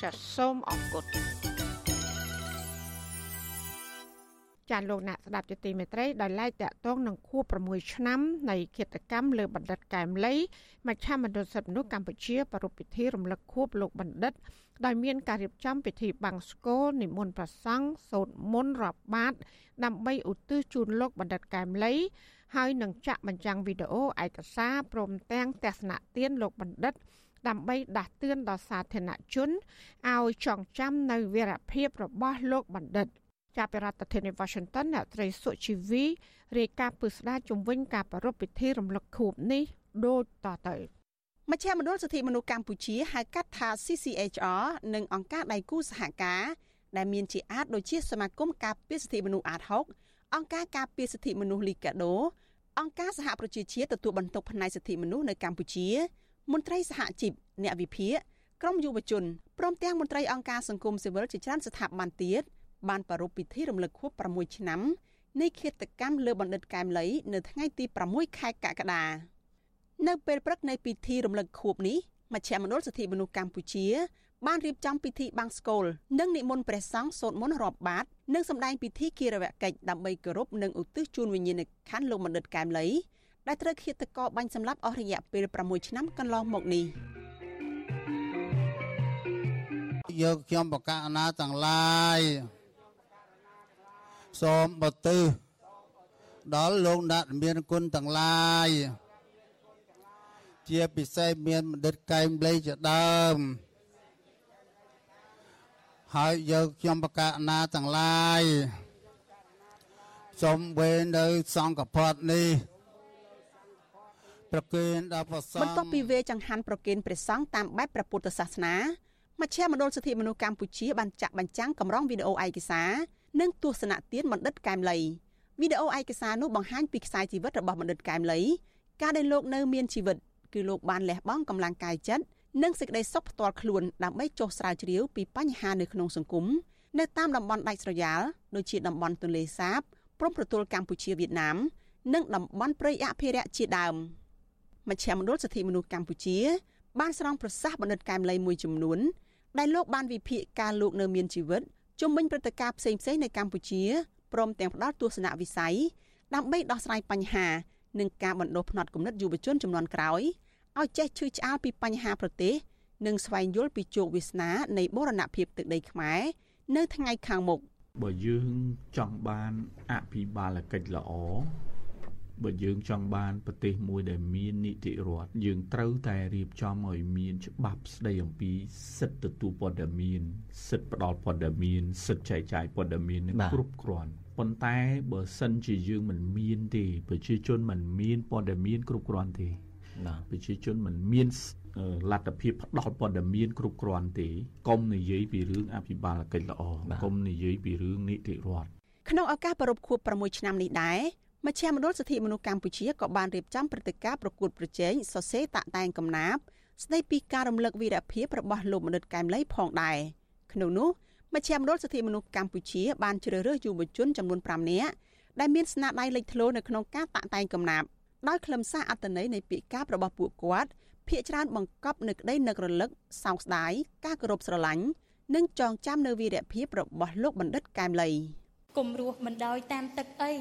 ចាសសូមអរគុណ ចាលោកអ្នកស្ដាប់ជាទីមេត្រីដោយឡែកតកតងនឹងខួប6ឆ្នាំនៃគិតកម្មលើបណ្ឌិតកែមលីមជ្ឈមណ្ឌលសិទ្ធិមនុស្សកម្ពុជាប្រារព្ធពិធីរំលឹកខួបលោកបណ្ឌិតដោយមានការរៀបចំពិធីបង្សុកូលនិមន្តព្រះសង្ឃសូត្រមន្តរាប់បាត ដើម្បីឧទ្ទិសជូនលោកបណ្ឌិតកែមលីហើយនឹងចាក់បញ្ចាំងវីដេអូឯកសារព្រមទាំងទស្សនៈទានលោកបណ្ឌិតដើម្បីដាស់តឿនដល់សាធារណជនឲ្យចងចាំនៅវីរភាពរបស់លោកបណ្ឌិត។ ចាប់ពីរដ្ឋធានី Washington អ្នកត្រីសុជីវីរាយការណ៍ពីស្ដារជំវិញការប្រារព្ធពិធីរំលឹកខួបនេះដូចតទៅមជ្ឈមណ្ឌលសិទ្ធិមនុស្សកម្ពុជាហៅកាត់ថា CCHR និងអង្គការដៃគូសហការដែលមានជាអាចដូចជាសមាគមការពារសិទ្ធិមនុស្សអាត6អង្គការការពារសិទ្ធិមនុស្សលីកាដូអង្គការសហប្រជាជាតិទទួលបន្ទុកផ្នែកសិទ្ធិមនុស្សនៅកម្ពុជាមន្ត្រីសហជីពអ្នកវិភាគក្រមយុវជនព្រមទាំងមន្ត្រីអង្គការសង្គមស៊ីវិលជាច្រើនស្ថាប័នទៀត បានប្រារព្ធពិធីរំលឹកខួប6ឆ្នាំនៃឃាតកម្មលើបណ្ឌិតកែមលីនៅថ្ងៃទី6ខែកក្កដានៅពេលព្រឹកនៃពិធីរំលឹកខួបនេះមជ្ឈមណ្ឌលសិទ្ធិមនុស្សកម្ពុជា បានរៀបចំពិធីបង្សកូលនិងនិមន្តព្រះសង្ឃសូត្រមន្តរាប់បាតនិងសម្ដែងពិធីគិរវកិច្ចដើម្បីគោរពនិងឧទ្ទិសជូនវិញ្ញាណក្ខន្ធលោកបណ្ឌិតកែមលីដែលត្រូវឃាតករបាញ់សម្លាប់អស់រយៈពេល6ឆ្នាំកន្លងមកនេះយកខ្ញុំបកណាទាំងឡាយ សូមបទិដល់លោកអ្នកមានគុណទាំងឡាយជាពិសេសមានបណ្ឌិតកែមលីជាដើមហើយយកខ្ញុំបកណាទាំងឡាយសូមវេនៅសង្កផតនេះប្រគេនដល់ព្រះសង្ឃបន្ទាប់ពីវេចង្ហាន់ប្រគេនព្រះសង្ឃតាមបែបព្រះពុទ្ធសាសនាមជ្ឈមណ្ឌលសិទ្ធិមនុស្សកម្ពុជាបានចាក់បញ្ចាំងកម្រងវីដេអូឯកសារ និងទស្សនៈទានបណ្ឌិតកែមលីវីដេអូឯកសារនោះបង្ហាញពីខ្សែជីវិតរបស់បណ្ឌិតកែមលីការដែលលោកនៅមានជីវិតគឺលោកបានលះបង់កម្លាំងកាយចិត្តនិងសេចក្តីសុខផ្ទាល់ខ្លួនដើម្បីចុះស្រាវជ្រាវពីបញ្ហានៅក្នុងសង្គមនៅតាមតំបន់ដាច់ស្រយាលដូចជាតំបន់ទន្លេសាបព្រំប្រទល់កម្ពុជាវៀតណាម និងតំបន់ព្រៃអភិរក្សជាដើមមជ្ឈមណ្ឌលសិទ្ធិមនុស្សកម្ពុជា បានស្រង់ប្រសាសន៍បណ្ឌិតកែមលីមួយចំនួនដែលលោកបានវិភាគការលោកនៅមានជីវិត ជំវិញព្រឹត្តិការណ៍ផ្សេងៗនៅកម្ពុជាព្រមទាំងផ្ដល់ទស្សនវិស័យដើម្បីដោះស្រាយបញ្ហានិងការបណ្ដុះផ្នត់គំនិតយុវជនចំនួនក្រោយឲ្យចេះឈឺឆ្អាលពីបញ្ហាប្រទេសនិងស្វែងយល់ពីជោគវាសនានៃបូរណភាពទឹកដីខ្មែរនៅថ្ងៃខាងមុខបើយើងចង់បានអភិបាលកិច្ចល្អ បើយើងចង់បានប្រទេសមួយដែលមាននីតិរដ្ឋយើងត្រូវតែរៀបចំឲ្យមានច្បាប់ស្ដីអំពីសិទ្ធិទទួលព័ត៌មានសិទ្ធិផ្ដល់ព័ត៌មានសិទ្ធិចែកចាយព័ត៌មានគ្រប់គ្រាន់ប៉ុន្តែបើសិនជាយើងមិនមានទេប្រជាជនមិនមានព័ត៌មានគ្រប់គ្រាន់ទេប្រជាជនមិនមានលទ្ធភាពផ្ដល់ព័ត៌មានគ្រប់គ្រាន់ទេកុំនិយាយពីរឿងអភិបាលកិច្ចល្អកុំនិយាយពីរឿងនីតិរដ្ឋក្នុងឱកាសប្រពខួប6ឆ្នាំនេះដែរ មជ្ឈមណ្ឌលសិទ្ធិមនុស្សកម្ពុជាក៏បានរៀបចំព្រឹត្តិការណ៍ប្រកួតប្រជែងសរសេរតាក់តែងកំណាព្យស្ដីពីការរំលឹកវីរភាពរបស់លោកមនិតកែមលីផងដែរក្នុងនោះមជ្ឈមណ្ឌលសិទ្ធិមនុស្សកម្ពុជាបានជ្រើសរើសយុវជនចំនួន5នាក់ដែលមានស្នាដៃលេចធ្លោនៅក្នុងការតាក់តែងកំណាព្យដោយខ្លឹមសារអត្ថន័យនៃពាក្យការរបស់ពួកគាត់ភាកច្រើនបង្កប់នៅក្តីនឹករលឹកសោកស្ដាយការគោរពស្រឡាញ់និងចងចាំនៅវីរភាពរបស់លោកបណ្ឌិតកែមលីគំរោះមិនដោយតាមទឹកអី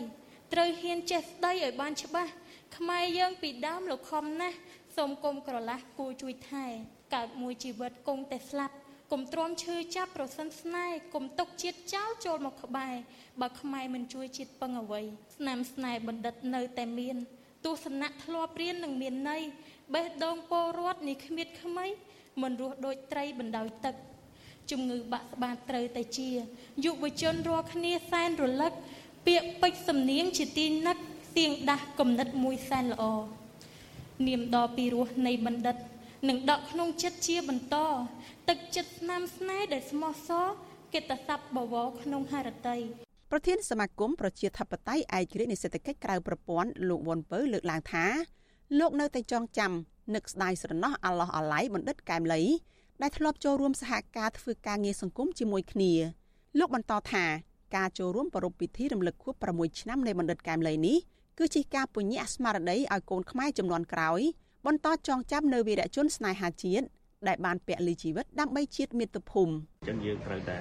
ត្រូវហ៊ានចេះស្ដីឲ្យបានច្បាស់ខ្មែរយើងពីដើមលោកខំណាស់សូមគុំក្រឡាស់គួរជួយថែកើតមួយជីវិតគង់តែស្លាប់គុំទ្រាំឈឺចាប់ប្រសិនស្នេហ៍គុំទុកជាតិចោលចូលមកក្បែរបើខ្មែរមិនជួយជាតិពឹងអ្វីស្នាមស្នេហ៍បណ្ឌិតនៅតែមានទស្សនៈធ្លាប់រៀននឹងមានន័យបេះដូងពលរដ្ឋនេះគ្មៀតខ្មៃមិនរស់ដូចត្រីបណ្ដោយទឹកជំងឺបាក់ស្បាតត្រូវតែជាយុវជនរាល់គ្នាសែនរលឹក ពាក្យពេចសំនៀងជាទីនឹកសៀងដាស់គំនិតមួយសែនល្អនាមដ៏ពីរោះនៃបណ្ឌិតនឹងដកក្នុងចិត្តជាបន្ត ទឹកចិត្តស្នាមស្នេហ៍ដែលស្មោះសរកិត្តស័ព្ទបវរក្នុងហរតីប្រធានសមាគមប្រជាធិបតេយ្យឯករាជ្យនៃសេដ្ឋកិច្ចក្រៅប្រព័ន្ធលោកវ៉ុនពៅលើកឡើងថាលោកនៅតែចងចាំនឹកស្ដាយស្រណោះអាឡោះអាឡៃបណ្ឌិតកែមលីដែលធ្លាប់ចូលរួមសហការធ្វើការងារសង្គមជាមួយគ្នា លោកបន្តថា ការចូលរួមប្រារព្ធពិធីរំលឹកខួប6ឆ្នាំនៃបណ្ឌិតកែមលីនេះគឺជាការពញ្ញាស្មារតីឲ្យកូនខ្មែរចំនួនក្រោយបន្តចងចាំនៅវីរៈជនស្នេហាជាតិដែលបានពលីជីវិតដើម្បីជាតិមាតុភូមិអញ្ចឹងយើងត្រូវតែ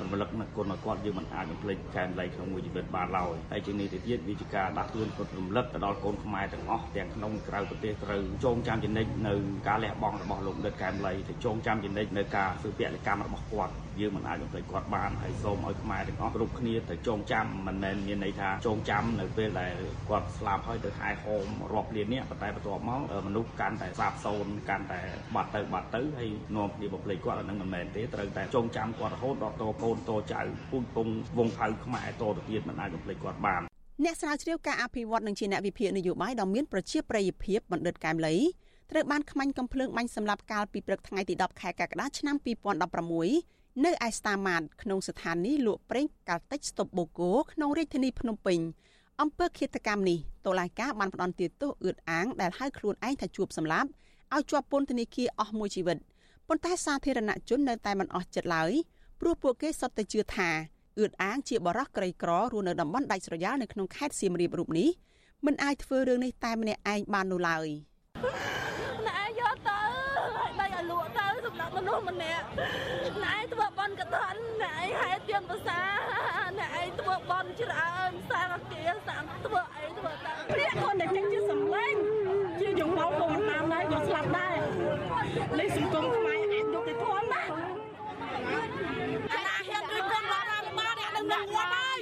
រំលឹកនឹកគុណរបស់គាត់យើងមិនអាចបំភ្លេចកែមលៃក្នុងមួយជីវិតបានឡើយហើយជានេះទៅទៀតវាជាការដាស់តឿនគាត់រំលឹកទៅដល់កូនខ្មែរទាំងអស់ទាំងក្នុងក្រៅប្រទេសត្រូវចងចាំចំណិចនៅការលះបង់របស់លោកដិតកែមលៃទៅចងចាំចំណិចនៅការធ្វើពលកម្មរបស់គាត់យើងមិនអាចបំភ្លេចគាត់បានហើយសូមឲ្យខ្មែរទាំងអស់គ្រប់គ្នាទៅចងចាំមិនមែនមានន័យថាចងចាំនៅពេលដែលគាត់ស្លាប់ហើយទៅហែហោមរាប់លាននេះប៉ុន្តែបន្ទាប់មកមនុស្សកាន់តែសាបសូន្យកាន់តែបាត់ទៅបាត់ទៅហើយនាំគ្នាបំភ្លេចគាត់អានឹងមិនមែនទេត្រូវតែចងចាំគាត់រហូតដល់តកូនតចៅពូជពងវងផៅខ្មែរតទៅទៀតមិនអាចបំភ្លេចគាត់បានអ្នកស្រាវជ្រាវការអភិវឌ្ឍនិងជាអ្នកវិភាគនយោបាយដ៏មានប្រជាប្រិយភាពបណ្ឌិតកែមលីត្រូវបានខ្មាញ់កំភ្លើងបាញ់សម្លាប់កាលពីព្រឹកថ្ងៃទី10ខែកក្កដាឆ្នាំ2016 នៅឯស្តាម៉ាតក្នុងស្ថានីយ៍លក់ប្រេងកាល់តិចស្តុបបូកូក្នុងរាជធានីភ្នំពេញអំពើឃាតកម្មនេះតុលាការបានផ្តន្ទាទោសអឿតអាងដែលហៅខ្លួនឯងថាជួបសម្លាប់ឲ្យជាប់ពន្ធនាគារអស់មួយជីវិតប៉ុន្តែសាធារណជននៅតែមិនអស់ចិត្តឡើយព្រោះពួកគេសុទ្ធតែជឿថាអឿតអាងជាបរិះក្រីក្ររស់នៅតំបន់ដាច់ស្រយាលនៅក្នុងខេត្តសៀមរាបរូបនេះមិនអាចធ្វើរឿងនេះតែម្នាក់ឯងបាននោះឡើយណែយកទៅឲ្យដៃឲ្យលក់ទៅសម្រាប់មនុស្សម្នាក់ណែធ្វើ បន់កឋិនណែហេតុទៀនភាសាណែឯងធ្វើបន់ច្រើនសាងគាសាងធ្វើអីធ្វើទៅព្រាកគាត់តែចេញជាសំឡេងជាយងមកក៏មិនតាមដែរក៏ស្លាប់ដែរនេះសង្គមខ្មែរអាចយកទៅធន់ណាអាណាហ៊ានដូចកូនរបស់រដ្ឋបាលអ្នកនឹងងាប់ហើយ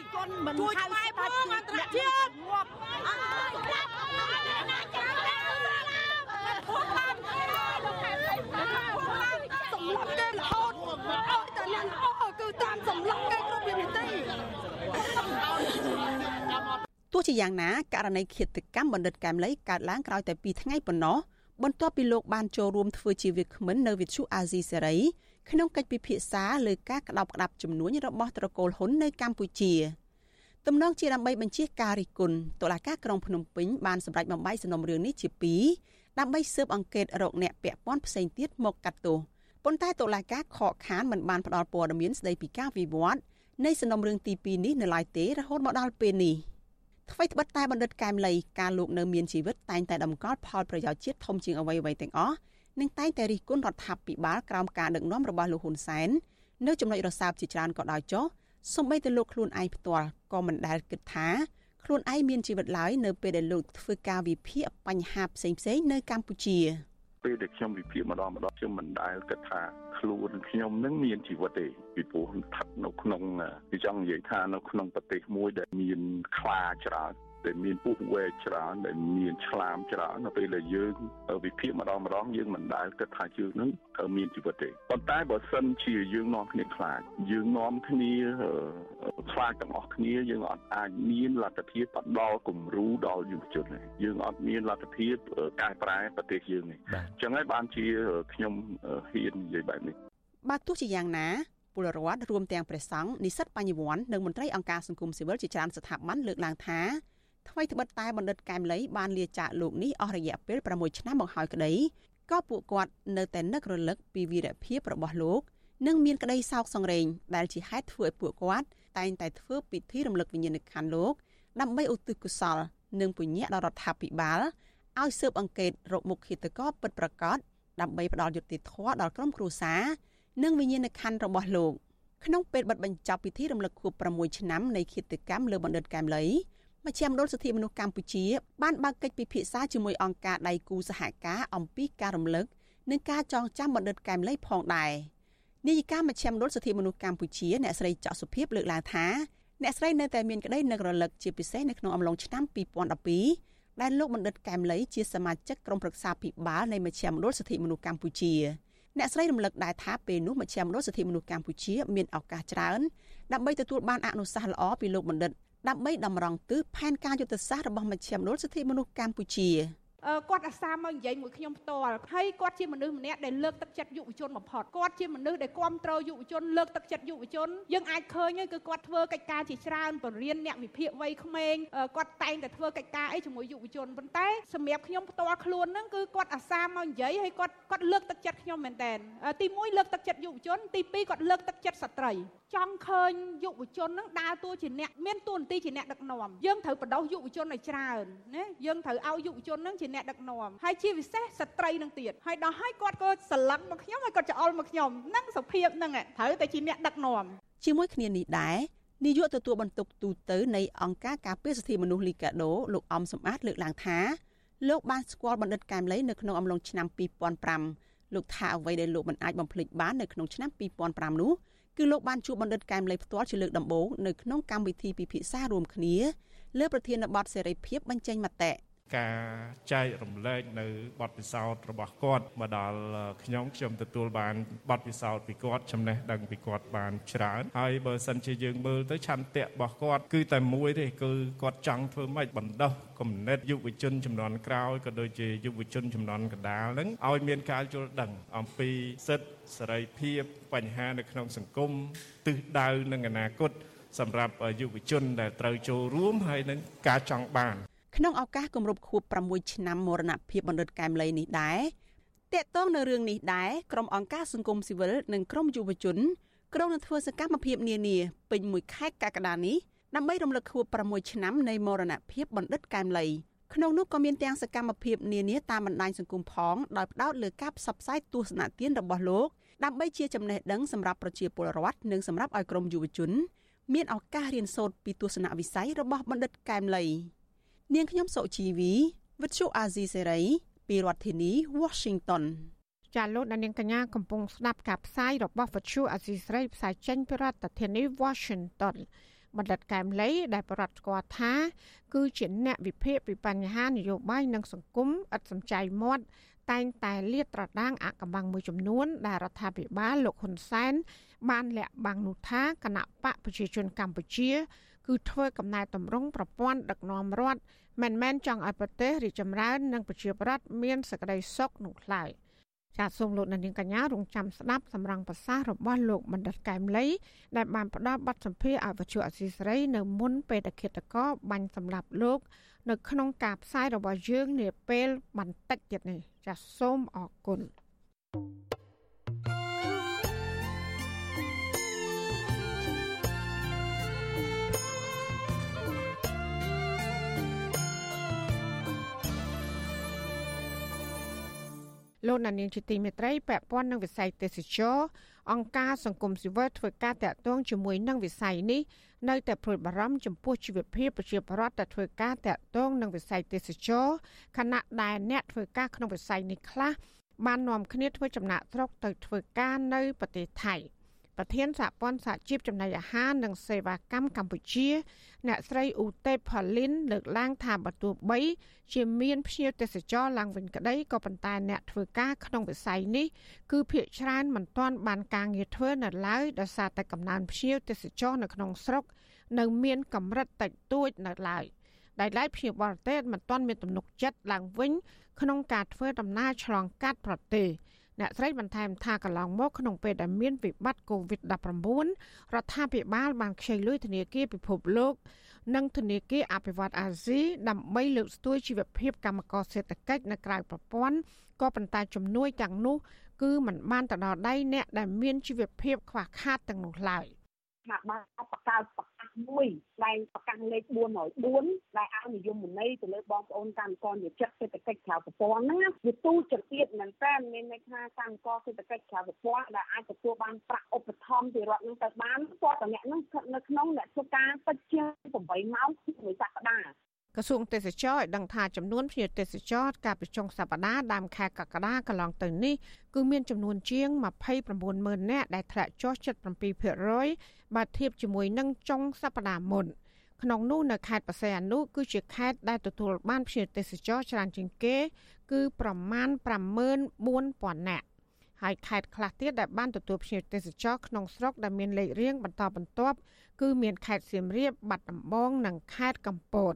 ជួយខ្មែរផងអន្តរជាតិងាប់អើយស្លាប់ណាចាំសម្លឹងគេរហូតឲ្យតែអ្នកល្អគឺតាមសម្លឹងគេគ្រប់វិធីទោះ ជាយ៉ាងណាករណីឃាតកម្មបណ្ឌិតកែមលីកើតឡើងក្រោយតែ2ថ្ងៃប៉ុណ្ណោះបន្ទាប់ពីលោកបានចូលរួមធ្វើជាវាគ្មិននៅវិទ្យុអាស៊ីសេរីក្នុងកិច្ចពិភាក្សាលើការក្តោបក្តាប់ចំនួនរបស់ត្រកូលហ៊ុននៅកម្ពុជាទំនងជាដើម្បីបញ្ជាការរិះគន់តុលាការក្រុងភ្នំពេញបានសម្រេចបំបីសំណុំរឿងនេះជា2ដើម្បីស៊ើបអង្កេតរកអ្នកពាក់ព័ន្ធផ្សេងទៀតមកកាត់ទោសប៉ុន្តែតុលាការខកខានមិនបានផ្ដល់ព័ត៌មានស្ដីពីការវិវត្តនៃសំណុំរឿងទី2នេះនៅឡើយទេរហូតមកដល់ពេលនេះ អ្វីត្បិតតែបណ្ឌិតកែមលីការលោកនៅមានជីវិតតែងតែតម្កល់ផលប្រយោជន៍ជាតិធំជាងអ្វីៗទាំងអស់និងតែងតែរិះគន់រដ្ឋាភិបាលក្រោមការដឹកនាំរបស់លោកហ៊ុនសែននៅចំណុចរសើបជាច្រើនក៏ដោយចុះសូម្បីតែលោកខ្លួនឯងផ្ទាល់ក៏មិនដែលគិតថាខ្លួនឯងមានជីវិតឡើយនៅពេលដែលលោកធ្វើការវិភាគបញ្ហាផ្សេងៗនៅកម្ពុជា ពេលដែលខ្ញុំវិភាគម្ដងម្ដងខ្ញុំមិនដែលគិតថាខ្លួនខ្ញុំនឹងមានជីវិតទេពីព្រោះស្ថិតនៅក្នុងគឺចង់និយាយថានៅក្នុងប្រទេសមួយដែលមានខ្លាច្រើន ដែលមានពុះវែកច្រើនដែលមានឆ្លាមច្រើននៅពេលដែលយើងវិភាគម្ដងម្ដងយើងមិនដែលគិតថាយើងនឹងមានជីវិតទេប៉ុន្តែបើសិនជាយើងនាំគ្នាខ្លាចយើងនាំគ្នាខ្លាចទាំងអស់គ្នាយើងអត់អាចមានលទ្ធភាពផ្ដល់គំរូដល់យុវជនទេយើងអត់មានលទ្ធភាពកែប្រែប្រទេសយើងទេអញ្ចឹងហើយបានជាខ្ញុំហ៊ាននិយាយបែបនេះបើទោះជាយ៉ាងណាពលរដ្ឋរួមទាំងព្រះសង្ឃនិស្សិតបញ្ញវន្តនិងមន្ត្រីអង្គការសង្គមស៊ីវិលជាច្រើនស្ថាប័នលើកឡើងថា ថ្មីត្បិតតែបណ្ឌិតកែមលីបានលាចាកលោកនេះអស់រយៈពេល6ឆ្នាំមកហើយក្តីក៏ពួកគាត់នៅតែនឹករលឹកពីវីរភាពរបស់លោកនិងមានក្តីសោកសង្រេងដែលជាហេតុធ្វើឲ្យពួកគាត់តែងតែធ្វើពិធីរំលឹកវិញ្ញាណក្ខន្ធលោកដើម្បីឧទ្ទិសកុសល និងពុញ្ញៈដល់រដ្ឋាភិបាលឲ្យស៊ើបអង្កេតរកមុខឃាតករពិតប្រាកដដើម្បីផ្ដល់យុត្តិធម៌ដល់ក្រុមគ្រួសារនិងវិញ្ញាណក្ខន្ធរបស់លោកក្នុងពេលបិទបញ្ចប់ពិធីរំលឹកខួប6ឆ្នាំនៃឃាតកម្មលើបណ្ឌិតកែមលី មជ្ឈមណ្ឌលសិទ្ធិមនុស្សកម្ពុជា បានបើកកិច្ចពិភាក្សាជាមួយអង្គការដៃគូសហការអំពីការរំលឹកនិងការចងចាំបណ្ឌិតកែមលីផងដែរនាយិកាមជ្ឈមណ្ឌលសិទ្ធិមនុស្សកម្ពុជាអ្នកស្រីចောက်សុភីបលើកឡើងថាអ្នកស្រីនៅតែមានក្តីនឹករលឹកជាពិសេសនៅក្នុងអំឡុងឆ្នាំ2012ដែលលោកបណ្ឌិតកែមលីជាសមាជិកក្រុមប្រឹក្សាភិបាលនៃមជ្ឈមណ្ឌលសិទ្ធិមនុស្សកម្ពុជាអ្នកស្រីរំលឹកដែរថាពេលនោះមជ្ឈមណ្ឌលសិទ្ធិមនុស្សកម្ពុជាមានឱកាសច្រើនដើម្បីទទួលបានអនុសាសន៍ល្អពីលោកបណ្ឌិត ដើម្បីតម្រង់ទិសផែនការយុទ្ធសាស្ត្ររបស់មជ្ឈមណ្ឌលសិទ្ធិមនុស្សកម្ពុជា គាត់អាសាមកនិយាយមួយខ្ញុំផ្ទាល់ហើយគាត់ជាមនុស្សម្នាក់ដែលលើកទឹកចិត្តយុវជនបំផុតគាត់ជាមនុស្សដែលគ្រប់គ្រងយុវជនលើកទឹកចិត្តយុវជនយើងអាចឃើញគឺគាត់ធ្វើកិច្ចការជាច្រើនបរិញ្ញាអ្នកវិភាគវ័យក្មេងគាត់តែងតែធ្វើកិច្ចការអីជាមួយយុវជនប៉ុន្តែសម្រាប់ខ្ញុំផ្ទាល់ខ្លួនហ្នឹងគឺគាត់អាសាមកនិយាយហើយគាត់គាត់លើកទឹកចិត្តខ្ញុំមែនតើទី1លើកទឹកចិត្តយុវជនទី2គាត់លើកទឹកចិត្តស្ត្រីចង់ឃើញយុវជនហ្នឹងដើរតួជាអ្នកមានតួនាទីជាអ្នកដឹកនាំយើងត្រូវបដោះយុវជនឲ្យច្រើនណាយើងត្រូវឲ្យយុវជនហ្នឹងជាអ្នកដឹកនាំហើយជាពិសេសស្ត្រីនឹងទៀតហើយដល់ឲ្យគាត់ក៏ស្រឡឹងមកខ្ញុំហើយគាត់ច្អល់មកខ្ញុំហ្នឹងសុភាពហ្នឹងត្រូវតែជាអ្នកដឹកនាំជាមួយគ្នានេះដែរនាយកទទួលបន្ទុកទូតនៃអង្គការការពារសិទ្ធិមនុស្សលីកាដូលោកអំសំអាតលើកឡើងថាលោកបានស្គាល់បណ្ឌិតកែមលីនៅក្នុងអំឡុងឆ្នាំ2005លោកថាអ្វីដែលលោកមិនអាចបំភ្លេចបាននៅក្នុងឆ្នាំ2005នោះគឺលោកបានជួបបណ្ឌិតកែមលីផ្ទាល់ជាលើកដំបូងនៅក្នុងកម្មវិធីពិភាក្សារួមគ្នាលើប្រធានបទសេរីភាពបញ្ចេញមតិ ការចែករំលែកនៅបទពិសោធន៍របស់គាត់មកដល់ខ្ញុំខ្ញុំទទួលបានបទពិសោធន៍ពីគាត់ចំណេះដឹងពីគាត់បានច្រើនហើយបើសិនជាយើងមើលទៅឆន្ទៈរបស់គាត់គឺតែមួយទេគឺគាត់ចង់ធ្វើម៉េចបណ្ដោះគំនិតយុវជនចំនួនក្រោយក៏ដូចជាយុវជនចំនួនកណ្ដាលហ្នឹងឲ្យមានការយល់ដឹងអំពីសិទ្ធិសេរីភាពបញ្ហានៅក្នុងសង្គមទិសដៅនិងអនាគតសម្រាប់យុវជនដែលត្រូវចូលរួមហើយនឹងការចង់បាន ក្នុងឱកាសគម្រប់ខួប6ឆ្នាំមរណភាពបណ្ឌិតកែមលីនេះដែរតកតងនៅរឿងនេះដែរក្រុមអង្គការសង្គមស៊ីវិលនិងក្រុមយុវជនក្រុងនឹងធ្វើសកម្មភាពនានាពេញមួយខែកក្កដានេះដើម្បីរំលឹកខួប6ឆ្នាំនៃមរណភាពបណ្ឌិតកែមលីក្នុងនោះក៏មានទាំងសកម្មភាពនានាតាមបណ្ដាញសង្គមផងដោយផ្ដោតលើការផ្សព្វផ្សាយទស្សនៈទានរបស់លោកដើម្បីជាចំណេះដឹងសម្រាប់ប្រជាពលរដ្ឋនិងសម្រាប់ឲ្យក្រុមយុវជន មានឱកាសរៀនសូត្រពីទស្សនវិស័យរបស់បណ្ឌិតកែមលី នាងខ្ញុំសុជីវីវិទ្យុអាស៊ីសេរីពីរដ្ឋធានី Washington ចាលោកដានៀងកញ្ញាកំពុងស្ដាប់ការផ្សាយរបស់វិទ្យុអាស៊ីសេរីផ្សាយចេញពីរដ្ឋធានី Washington បណ្ឌិតកែមលីដែលបរដ្ឋស្គាល់ថា គឺជាអ្នកវិភាគពីបញ្ហានយោបាយនិងសង្គមឥតសំចៃមាត់តែងតែលាតត្រដាងអកម្បាំងមួយចំនួនដែលរដ្ឋាភិបាលលោកហ៊ុនសែនបានលាក់បាំងនោះថាគណៈបកប្រជាជនកម្ពុជា គឺធ្វើកំណែតម្រង់ប្រព័ន្ធដឹកនាំរដ្ឋ មិនមែនចង់ឲ្យប្រទេសរីកចម្រើននិងប្រជាប្រដ្ឋមានសេចក្តីសុខនោះឡើយចាសសូមលោកនាងកញ្ញារងចាំស្ដាប់សម្រងប្រសាសន៍របស់លោកបណ្ឌិតកែមលីដែលបានផ្ដល់បទសម្ភាសន៍ឲ្យវិទ្យុអសីសេរីនៅមុនពេលតឃាតកោបាញ់សម្លាប់លោក នៅក្នុងការផ្សាយរបស់យើងនាពេលបន្តិចទៀតនេះចាសសូមអរគុណ thank you លោកណានៀងជាទីមេត្រីពាក់ព័ន្ធនឹងវិស័យទេសចរអង្គការសង្គមស៊ីវិលធ្វើការតាក់ទងជាមួយនឹងវិស័យនេះនៅតែព្រួយបារម្ភចំពោះជីវភាពប្រជាពលរដ្ឋដែលធ្វើការតាក់ទងនឹងវិស័យទេសចរខណៈដែលអ្នកធ្វើការក្នុងវិស័យនេះខ្លះបាននាំគ្នាធ្វើចំណាក់ស្រុកទៅធ្វើការនៅប្រទេសថៃ។ ប្រធានសហព័ន្ធសហជីពចំណីអាហារនិងសេវាកម្មកម្ពុជា អ្នកស្រីឧទេផលីនលើកឡើងថាបើទោះបីជាមានភ្ញៀវទេសចរឡើងវិញក្តីក៏ប៉ុន្តែអ្នកធ្វើការក្នុងវិស័យនេះគឺភាគច្រើនមិនទាន់បានការងារធ្វើនៅឡើយដោយសារតែកំណើនភ្ញៀវទេសចរនៅក្នុងស្រុក នៅមានកម្រិតតិចតួចនៅឡើយដែលឡែកភ្ញៀវបរទេសមិនទាន់មានទំនុកចិត្តឡើងវិញក្នុងការធ្វើដំណើរឆ្លងកាត់ប្រទេស អ្នកស្រីបន្ថែមថាកន្លងមកក្នុងពេលដែលមានវិបត្តិ COVID-19 រដ្ឋាភិបាលបានខ្ចីលុយធនាគារពិភពលោក និងធនាគារអភិវឌ្ឍអាស៊ីដើម្បីលើកស្ទួយជីវភាពកម្មករសេដ្ឋកិច្ចនៅក្រៅប្រព័ន្ធក៏ប៉ុន្តែជំនួយទាំងនោះគឺมันបានទៅដល់ដៃអ្នកដែលមានជីវភាពខ្វះខាតទាំងនោះឡើយ។ថ្នាក់បានបង្កើតប្រកា សមួយដែលប្រកាសលេខ404ដែលឲ្យនិយមន័យទៅលើបងប្អូនកម្មករនិយោជិតសេដ្ឋកិច្ចក្រៅប្រព័ន្ធហ្នឹងវាទូចទៀតមែនតើមានន័យថាកម្មករសេដ្ឋកិច្ចក្រៅប្រព័ន្ធដែលអាចទទួលបានប្រាក់ឧបត្ថម្ភពីរដ្ឋនឹងទៅបានគាត់តែអ្នកនឹងស្ថិតនៅក្នុងអ្នកធ្វើការតិចជាង8ម៉ោងមួយសប្តាហ៍ ក្រសួងទេសចរឲ្យដឹងថាចំនួនភ្ញៀវទេសចរកាលពីចុងសប្តាហ៍ដើមខែកក្កដាកន្លងទៅនេះគឺមានចំនួនជាង29ម៉ឺននាក់ដែលធ្លាក់ចុះ77%បើធៀបជាមួយនឹងចុងសប្តាហ៍មុនក្នុងនោះនៅខេត្តបរសៃអនុគឺជាខេត្តដែលទទួលបានភ្ញៀវទេសចរច្រើនជាងគេ គឺប្រមាណ54,000នាក់ហើយខេត្តខ្លះទៀតដែលបានទទួលភ្ញៀវទេសចរក្នុងស្រុកដែលមានលេខរៀងបន្តបន្ទាប់គឺមានខេត្តសៀមរាបបាត់ដំបងនិងខេត្តកំពត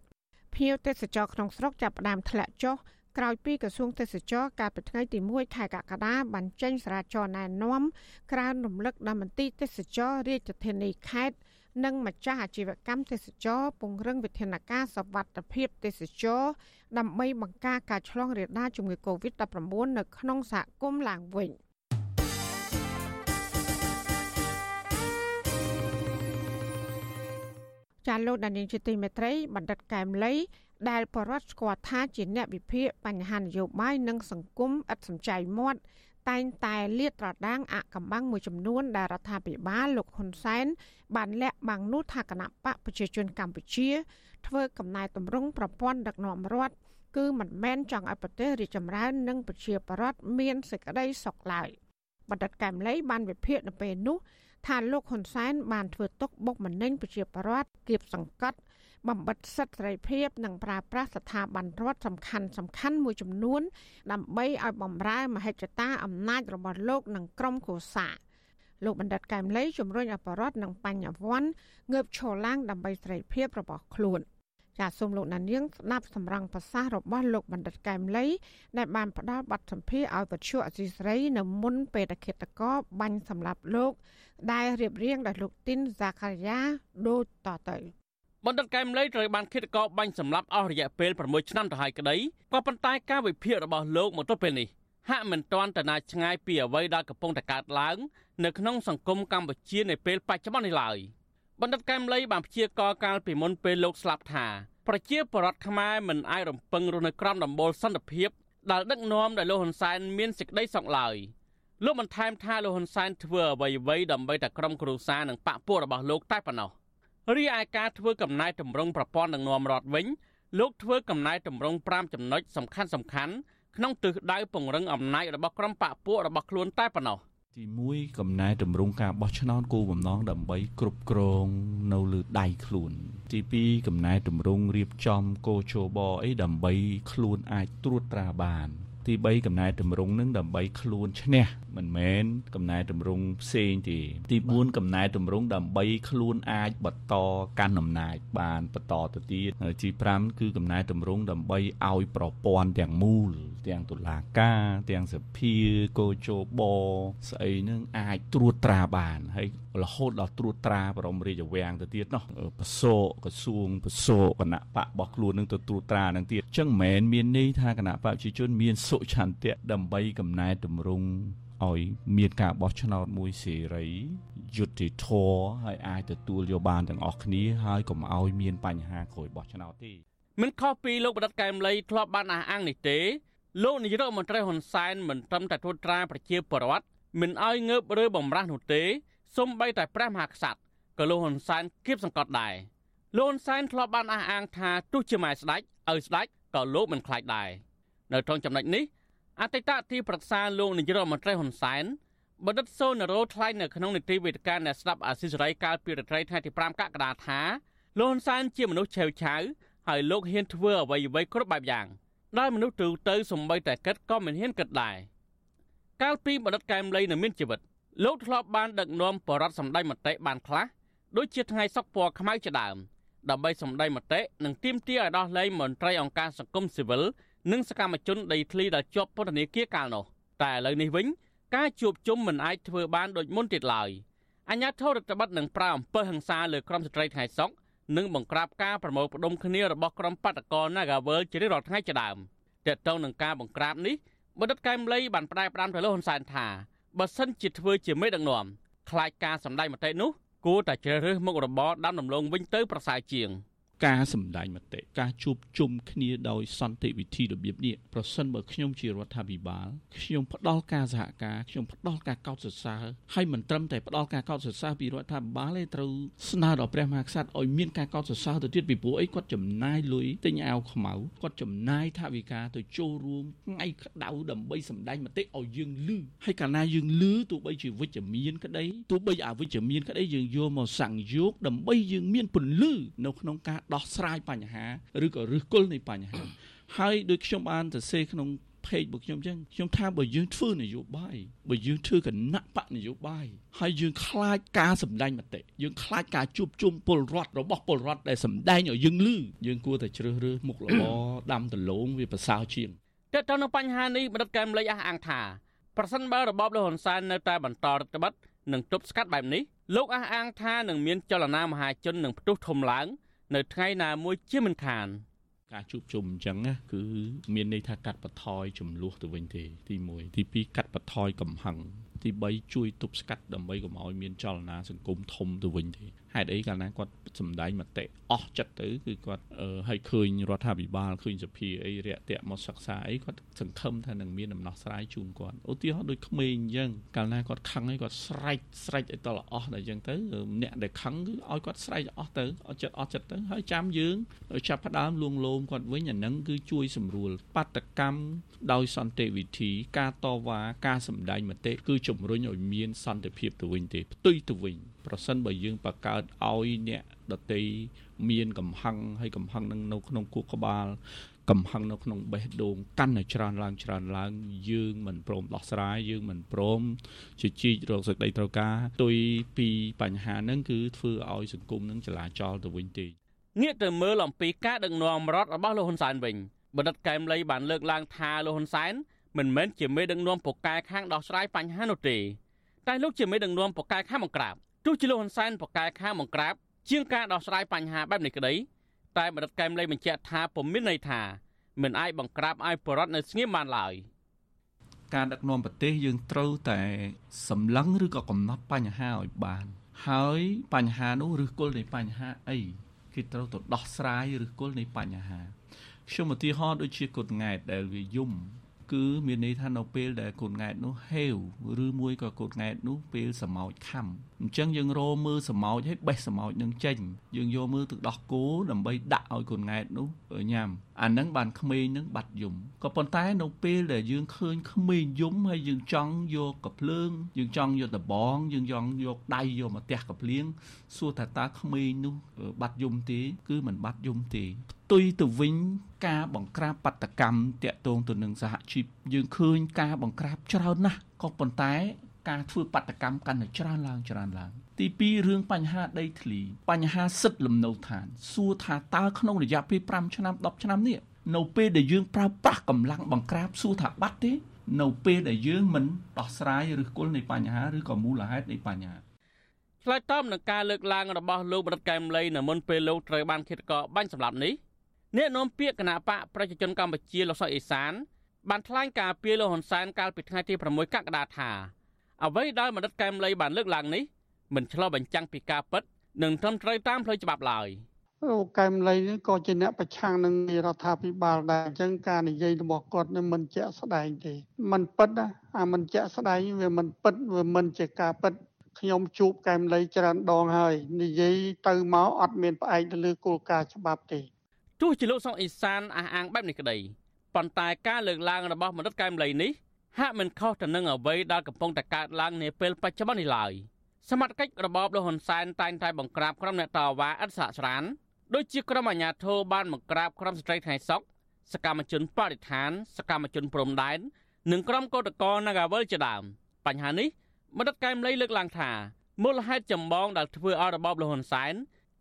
ភ្ញៀវទេសចរក្នុងស្រុកចាប់ផ្ដើមធ្លាក់ចុះក្រោយពីក្រសួងទេសចរកាលពីថ្ងៃទី1ខែកក្កដាបានចេញសារាចរណែនាំក្រើនរំលឹកដល់មន្ទីរទេសចររាជធានីខេត្តនិងម្ចាស់អាជីវកម្មទេសចរពង្រឹងវិធានការសវត្ថភាពទេសចរដើម្បីបង្ការការឆ្លងរាលដាលជំងឺ Covid-19 នៅក្នុងសហគមន៍ឡើងវិញ។ ចាលោកដានៀងជាទីមេត្រីបណ្ឌិតកែមលីដែលបរដ្ឋស្គាល់ថាជាអ្នកវិភាគបញ្ហានយោបាយនិងសង្គមឥតសំចៃមាត់តែងតែលាតត្រដាងអកំបាំងមួយចំនួនដែលរដ្ឋាភិបាលលោកហ៊ុនសែនបានលាក់បាំងនោះថាគណៈបកប្រជាជនកម្ពុជា ធ្វើកំណែតម្រង់ប្រព័ន្ធដឹកនាំរដ្ឋគឺមិនមែនចង់ឲ្យប្រទេសរីកចម្រើននិងប្រជាប្រដ្ឋមានសេចក្តីសុខឡើយបណ្ឌិតកែមលីបានវិភាគនៅពេលនោះ ថាលោកហ៊ុនសែនបានធ្វើទុកបុកម្នេញប្រជាពលរដ្ឋគៀបសង្កត់បំបិតសិទ្ធិសេរីភាពនិងប្រើប្រាស់ស្ថាប័នរដ្ឋសំខាន់សំខាន់មួយចំនួន ដើម្បីឲ្យបំរើមហិច្ឆតាអំណាចរបស់លោកនិងក្រុមគូសាលោកបណ្ឌិតកែមលីជំរុញអបរដ្ឋនិងបញ្ញវន្តងើបឈរឡើងដើម្បីសេរីភាពរបស់ខ្លួន។ ចាសសូមលោកណានៀងស្ដាប់សម្រងប្រសាសន៍របស់លោកបណ្ឌិតកែមលីដែលបានផ្ដល់បទសម្ភាសឲ្យវិទ្យុអសីស្រីនៅមុនពេលតខេតកបាញ់សម្រាប់លោក ដែលរៀបរៀងដោយលោកទីនហ្សាខារីយ៉ាដូចតទៅបណ្ឌិតកែមលីត្រូវបានឃាតករបាញ់សម្លាប់អស់រយៈពេល6ឆ្នាំទៅហើយក្តីក៏ប៉ុន្តែការវិភាគរបស់លោកមកទល់ពេលនេះហាក់មិនទាន់ទៅណាឆ្ងាយពីអ្វីដែលកំពុងតែកើតឡើង នៅក្នុងសង្គមកម្ពុជានៅពេលបច្ចុប្បន្ននេះឡើយ។ បណ្ឌិតកែមលីបានព្យាករកាលពីមុនពេលលោកស្លាប់ថាប្រជាពលរដ្ឋខ្មែរមិនអាចរំពឹងរស់នៅក្រោមដំបូលសន្តិភាពដែលដឹកនាំដោយលោកហ៊ុនសែនមានសេចក្តីសុខឡើយលោកបន្ថែមថាលោកហ៊ុនសែនធ្វើអ្វីអ្វីដើម្បីតែក្រុមគ្រួសារនិងបកពួករបស់លោកតែប៉ុណ្ណោះរីឯការធ្វើកំណែតម្រង់ប្រព័ន្ធដឹកនាំរដ្ឋវិញលោកធ្វើកំណែតម្រង់5ចំណុចសំខាន់សំខាន់ក្នុងទិសដៅពង្រឹងអំណាចរបស់ក្រុមបកពួករបស់ខ្លួនតែប៉ុណ្ណោះ។ ទី1កំណែតម្រង់ការបោះឆ្នោតគោលបំណងដើម្បីគ្រប់គ្រងនៅលើដៃខ្លួន ទី2កំណែតម្រង់រៀបចំកោជបអីដើម្បីខ្លួនអាចត្រួតត្រាបាន ទី3កំណែតម្រង់នឹងដើម្បីខ្លួនឈ្នះមិនមែនកំណែតម្រង់ផ្សេងទេទី4កំណែតម្រង់ដើម្បីខ្លួនអាចបន្តកាន់អំណាចបានបន្តទៅទៀតទី5គឺកំណែតម្រង់ដើម្បីឲ្យប្រព័ន្ធទាំងមូល ទាំងតុលាការទាំងសភាកោជបស្អីនឹងអាចត្រួតត្រាបានហើយ រហូតដល់ត្រួតត្រាបរមរាជវាំងទៅទៀតនោះបសោក្រសួងបសោគណៈបករបស់ខ្លួននឹងទៅត្រួតត្រានឹងទៀតអញ្ចឹងមិនមែនមានន័យថាគណៈបកប្រជាជនមានសុឆន្ទៈដើម្បីកំណែតម្រង់ឲ្យមានការបោះឆ្នោតមួយសេរីយុត្តិធម៌ហើយអាចទទួលយកបានទាំងអស់គ្នាហើយកុំឲ្យមានបញ្ហាក្រោយបោះឆ្នោតទេមិនខុសពីលោកបដិតកែមលីធ្លាប់បានអះអាងនេះទេលោកនាយករដ្ឋមន្ត្រីហ៊ុនសែនមិនត្រឹមតែត្រួតត្រាប្រជាពលរដ្ឋមិនឲ្យងើបឬបំរាស់នោះទេ សូម្បីតែព្រះមហាក្សត្រក៏លោកហ៊ុនសែនគៀបសង្កត់ដែរលោកហ៊ុនសែនធ្លាប់បានអះអាងថាទោះជាម៉ែស្ដេចឲ្យស្ដេចក៏លោកមិនខ្លាចដែរនៅក្នុងចំណុចនេះអតីតទីប្រឹក្សាលោកនាយករដ្ឋមន្ត្រីហ៊ុនសែនបណ្ឌិតសូណារ៉ូថ្លែងនៅក្នុងនីតិវេទិកាអ្នកស្ដាប់អាស៊ីសេរីកាលពីរាត្រីថ្ងៃទី5កក្កដាថាលោកហ៊ុនសែនជាមនុស្សឆេវឆាវហើយលោកហ៊ានធ្វើអ្វីអ្វីគ្រប់បែបយ៉ាងដែលមនុស្សទូទៅសំបីតែគិតក៏មិនហ៊ានគិតដែរកាលពីបណ្ឌិតកែមលីនៅមានជីវិត លោកធ្លាប់បានដឹកនាំបរដ្ឋសម្ដែងមតិបានខ្លះដូចជាថ្ងៃសុកពណ៌ខ្មៅជាដើមដើម្បីសម្ដែងមតិនិងទាមទារឲ្យដោះលែងមន្ត្រីអង្គការសង្គមស៊ីវិលនិងសកម្មជនដីធ្លីដែលជាប់ពន្ធនាគារកាលនោះតែឥឡូវនេះវិញការជួបជុំមិនអាចធ្វើបានដូចមុនទៀតឡើយអញ្ញាធិរដ្ឋបတ်នឹងប្រើអំពើហិង្សាលើក្រុមស្ត្រីថ្ងៃសុកនិងបង្ក្រាបការប្រមូលផ្ដុំគ្នារបស់ក្រុមបាតកោ Nagawal ជារៀងរាល់ថ្ងៃជាដើមតើតើនឹងការបង្ក្រាបនេះបណ្ឌិតកែមលីបានផ្ដាយផ្ដាំទៅលើហ៊ុនសែនថា បើសិនជាធ្វើជាមេដឹកនាំខ្លាចការសម្ដែងមតិនោះគួរតែជ្រើសរើសមុខរបរដាំដំឡូងវិញទៅប្រសើរជាង។ ការសម្ដែងមតិការជួបជុំគ្នាដោយសន្តិវិធីរបៀបនេះប្រសិនបើខ្ញុំជារដ្ឋាភិបាលខ្ញុំផ្ដល់ការសហការខ្ញុំផ្ដល់ការកោតសរសើរហើយមិនត្រឹមតែផ្ដល់ការកោតសរសើរពីរដ្ឋាភិបាលទេត្រូវស្នើដល់ព្រះមហាក្សត្រឲ្យមានការកោតសរសើរទៅទៀតពីព្រោះអីគាត់ចំណាយលុយទិញអាវខ្មៅគាត់ចំណាយថវិកាទៅចូលរួមថ្ងៃក្តៅដើម្បីសម្ដែងមតិឲ្យយើងលឺហើយកាលណាយើងលឺទោះបីជាវិជ្ជមានក្តីទោះបីអវិជ្ជមានក្តីយើងយកមកសង្យោគដើម្បីយើងមានពន្លឺនៅក្នុងការដោះស្រាយបញ្ហាឬក៏ឫសគល់នៃបញ្ហាហើយដូចខ្ញុំបានសរសេរក្នុង page របស់ខ្ញុំអញ្ចឹងខ្ញុំថាបើយើងធ្វើនយោបាយបើយើងធ្វើគណៈបកនយោបាយហើយយើងខ្លាចការសម្ដែងមតិយើងខ្លាចការជួបជុំពលរដ្ឋរបស់ពលរដ្ឋដែលសម្ដែងឲ្យយើងឮយើងគួរតែជ្រើសរើសមុខល្អដាំដលងវាប្រសើរជាងតើតើនៅបញ្ហានេះមនិតកែមលេខអះអាងថាប្រសិនបើរបបលហ៊ុនសែននៅតែបន្តរដ្ឋបတ်និងទប់ស្កាត់បែបនេះលោកអះអាងថានឹងមានចលនាមហាជននឹងផ្ទុះធំឡើង នៅថ្ងៃណាមួយជាមិនខានការជួបជុំអញ្ចឹងណាគឺមានន័យថាកាត់បន្ថយចំនួនទៅវិញទេទី1ទី2កាត់បន្ថយកំហឹងទី3ជួយទប់ស្កាត់ដើម្បីកុំឲ្យមានចលនាសង្គមធំទៅវិញទេ ហេតុអីកាលណាគាត់សម្ដែងមតិអស់ចិត្តទៅគឺគាត់ឲ្យឃើញរដ្ឋាភិបាលឃើញសភាអីរាក់ទាក់មកសិក្សាអីគាត់សង្ឃឹមថានឹងមានដំណោះស្រាយជូនគាត់ឧទាហរណ៍ដូចក្មេងអញ្ចឹងកាលណាគាត់ខឹងអីគាត់ស្រែកស្រែកឲ្យតលអស់តែអញ្ចឹងទៅអ្នកដែលខឹងគឺឲ្យគាត់ស្រែកអស់ទៅអត់ចិត្តអស់ចិត្តទៅហើយចាំយើងចាប់ផ្ដើមលួងលោមគាត់វិញអាហ្នឹងគឺជួយសម្រួលបាតកម្មដោយសន្តិវិធី ការតវ៉ាការសម្ដែងមតិគឺជំរុញឲ្យមានសន្តិភាពទៅវិញទេផ្ទុយទៅវិញ ប្រសិនបើយើងបង្កើតឲ្យអ្នកដតីមានកំហឹងហើយកំហឹងនឹងនៅក្នុងគូក្បាល កំហឹងនៅក្នុងបេះដូងកាន់តែច្រើនឡើងច្រើនឡើង យើងមិនព្រមដោះស្រាយយើងមិនព្រមជជែករកសេចក្តីត្រូវការទុយពីបញ្ហាហ្នឹងគឺធ្វើឲ្យសង្គមនឹងចលាចលទៅវិញទេងាកទៅមើលអំពីការដឹកនាំរដ្ឋរបស់លោកហ៊ុនសែនវិញបណ្ឌិតកែមលីបានលើកឡើងថាលោកហ៊ុនសែនមិនមែនជាមេដឹកនាំពូកែខាងដោះស្រាយបញ្ហានោះទេតែលោកជាមេដឹកនាំពូកែខាងបង្ក្រាប ទោះជាលោកហ៊ុនសែនប្រកែខាងបង្ក្រាបជាងការដោះស្រាយបញ្ហាបែបនេះក្តីតែបរិបទកែមលីបញ្ជាក់ថាពុំមានន័យថាមិនអាចបង្ក្រាបឲ្យប្រវត្តិនៅស្ងៀមបានឡើយការដឹកនាំប្រទេសយើងត្រូវតែសម្លឹងឬក៏កំណត់បញ្ហាឲ្យបាន ហើយបញ្ហានោះឬគល់នៃបញ្ហាអីគេត្រូវទៅដោះស្រាយឬគល់នៃបញ្ហាខ្ញុំឧទាហរណ៍ដូចជាគុតង៉ែតដែលវាយំគឺមានន័យថានៅពេលដែលកូនង៉ែតនោះហេវឬមួយក៏កូនង៉ែតនោះពេលសម្ោចខំអញ្ចឹងយើងរមើលសម្ោចឲ្យបេះសម្ោចនឹងចេញយើងយកមើលទឹកដោះគោដើម្បីដាក់ឲ្យកូនង៉ែតនោះញ៉ាំអាហ្នឹងបានក្មេងនឹងបាត់យំក៏ប៉ុន្តែនៅពេលដែលយើងឃើញក្មេងយំហើយយើងចង់យកកភ្លើងយើងចង់យកដបង យើងចង់យកដៃយកមកទះកភ្លៀងសួរថាតើក្មេងនោះបាត់យំទេគឺមិនបាត់យំទេផ្ទុយទៅវិញការបង្ក្រាបបដកម្មតាក់ទងទៅនឹងសហជីពយើងឃើញការបង្ក្រាបច្រើនណាស់ក៏ប៉ុន្តែ ការធ្វើបដកម្មកាន់តែច្រើនឡើងច្រើនឡើងទី2រឿងបញ្ហាដីធ្លីបញ្ហាសិទ្ធិលំនៅឋាន សួរថាតើក្នុងរយៈពេល5ឆ្នាំ10ឆ្នាំនេះនៅពេលដែលយើងប្រើប្រាស់កម្លាំងបង្ក្រាបសួរថាបាត់ទេ នៅពេលដែលយើងមិនដោះស្រាយឬគល់នៃបញ្ហាឬក៏មូលហេតុនៃបញ្ហាឆ្លើយតបនឹងការលើកឡើងរបស់លោកបរិតកែមលីនៅមុនពេលលោកត្រូវបានឃាតករបាញ់សម្លាប់នេះអ្នកនាំពាក្យគណៈបកប្រជាជនកម្ពុជាលោកសុកអេសានបានថ្លែងការពីលោកហ៊ុនសែនកាលពីថ្ងៃទី6កក្កដាថា អ្វីដែលមនិតកែមលីបានលើកឡើងនេះមិនឆ្លុះបញ្ចាំងពីការពិតនិងត្រឹមត្រូវតាមផ្លូវច្បាប់ឡើយលោកកែមលីនេះក៏ជាអ្នកប្រឆាំងនឹងរដ្ឋាភិបាលដែរអញ្ចឹងការនិយាយរបស់គាត់នេះមិនជាក់ស្ដែងទេมันពិតណាអាមិនជាក់ស្ដែងវាមិនពិតវាមិនជាការពិតខ្ញុំជួបកែមលីច្រើនដងហើយនិយាយទៅមកអត់មានផ្អែកទៅលើគោលការណ៍ច្បាប់ទេទោះជាលោកសុកអេសានអះអាងបែបនេះក្តីប៉ុន្តែការលើកឡើងរបស់មនិតកែមលីនេះ ហាក់មិនខុសទៅនឹងអ្វីដែលកំពុងតែកើតឡើងនាពេលបច្ចុប្បន្ននេះឡើយសមត្ថកិច្ចរបបលោកហ៊ុនសែនតែងតែបង្ក្រាបក្រុមអ្នកតវ៉ាឥតសាកស្រានដូចជាក្រុមអាជ្ញាធរបានបង្ក្រាបក្រុមស្ត្រីថ្ងៃសុកសកម្មជនបរិស្ថាន សកម្មជនព្រំដែននិងក្រុមកោតក្រ Nagawal ជាដើមបញ្ហានេះមនិតកែមលីលើកឡើងថាមូលហេតុចម្បងដែលធ្វើឲ្យរបបលហ៊ុនសែន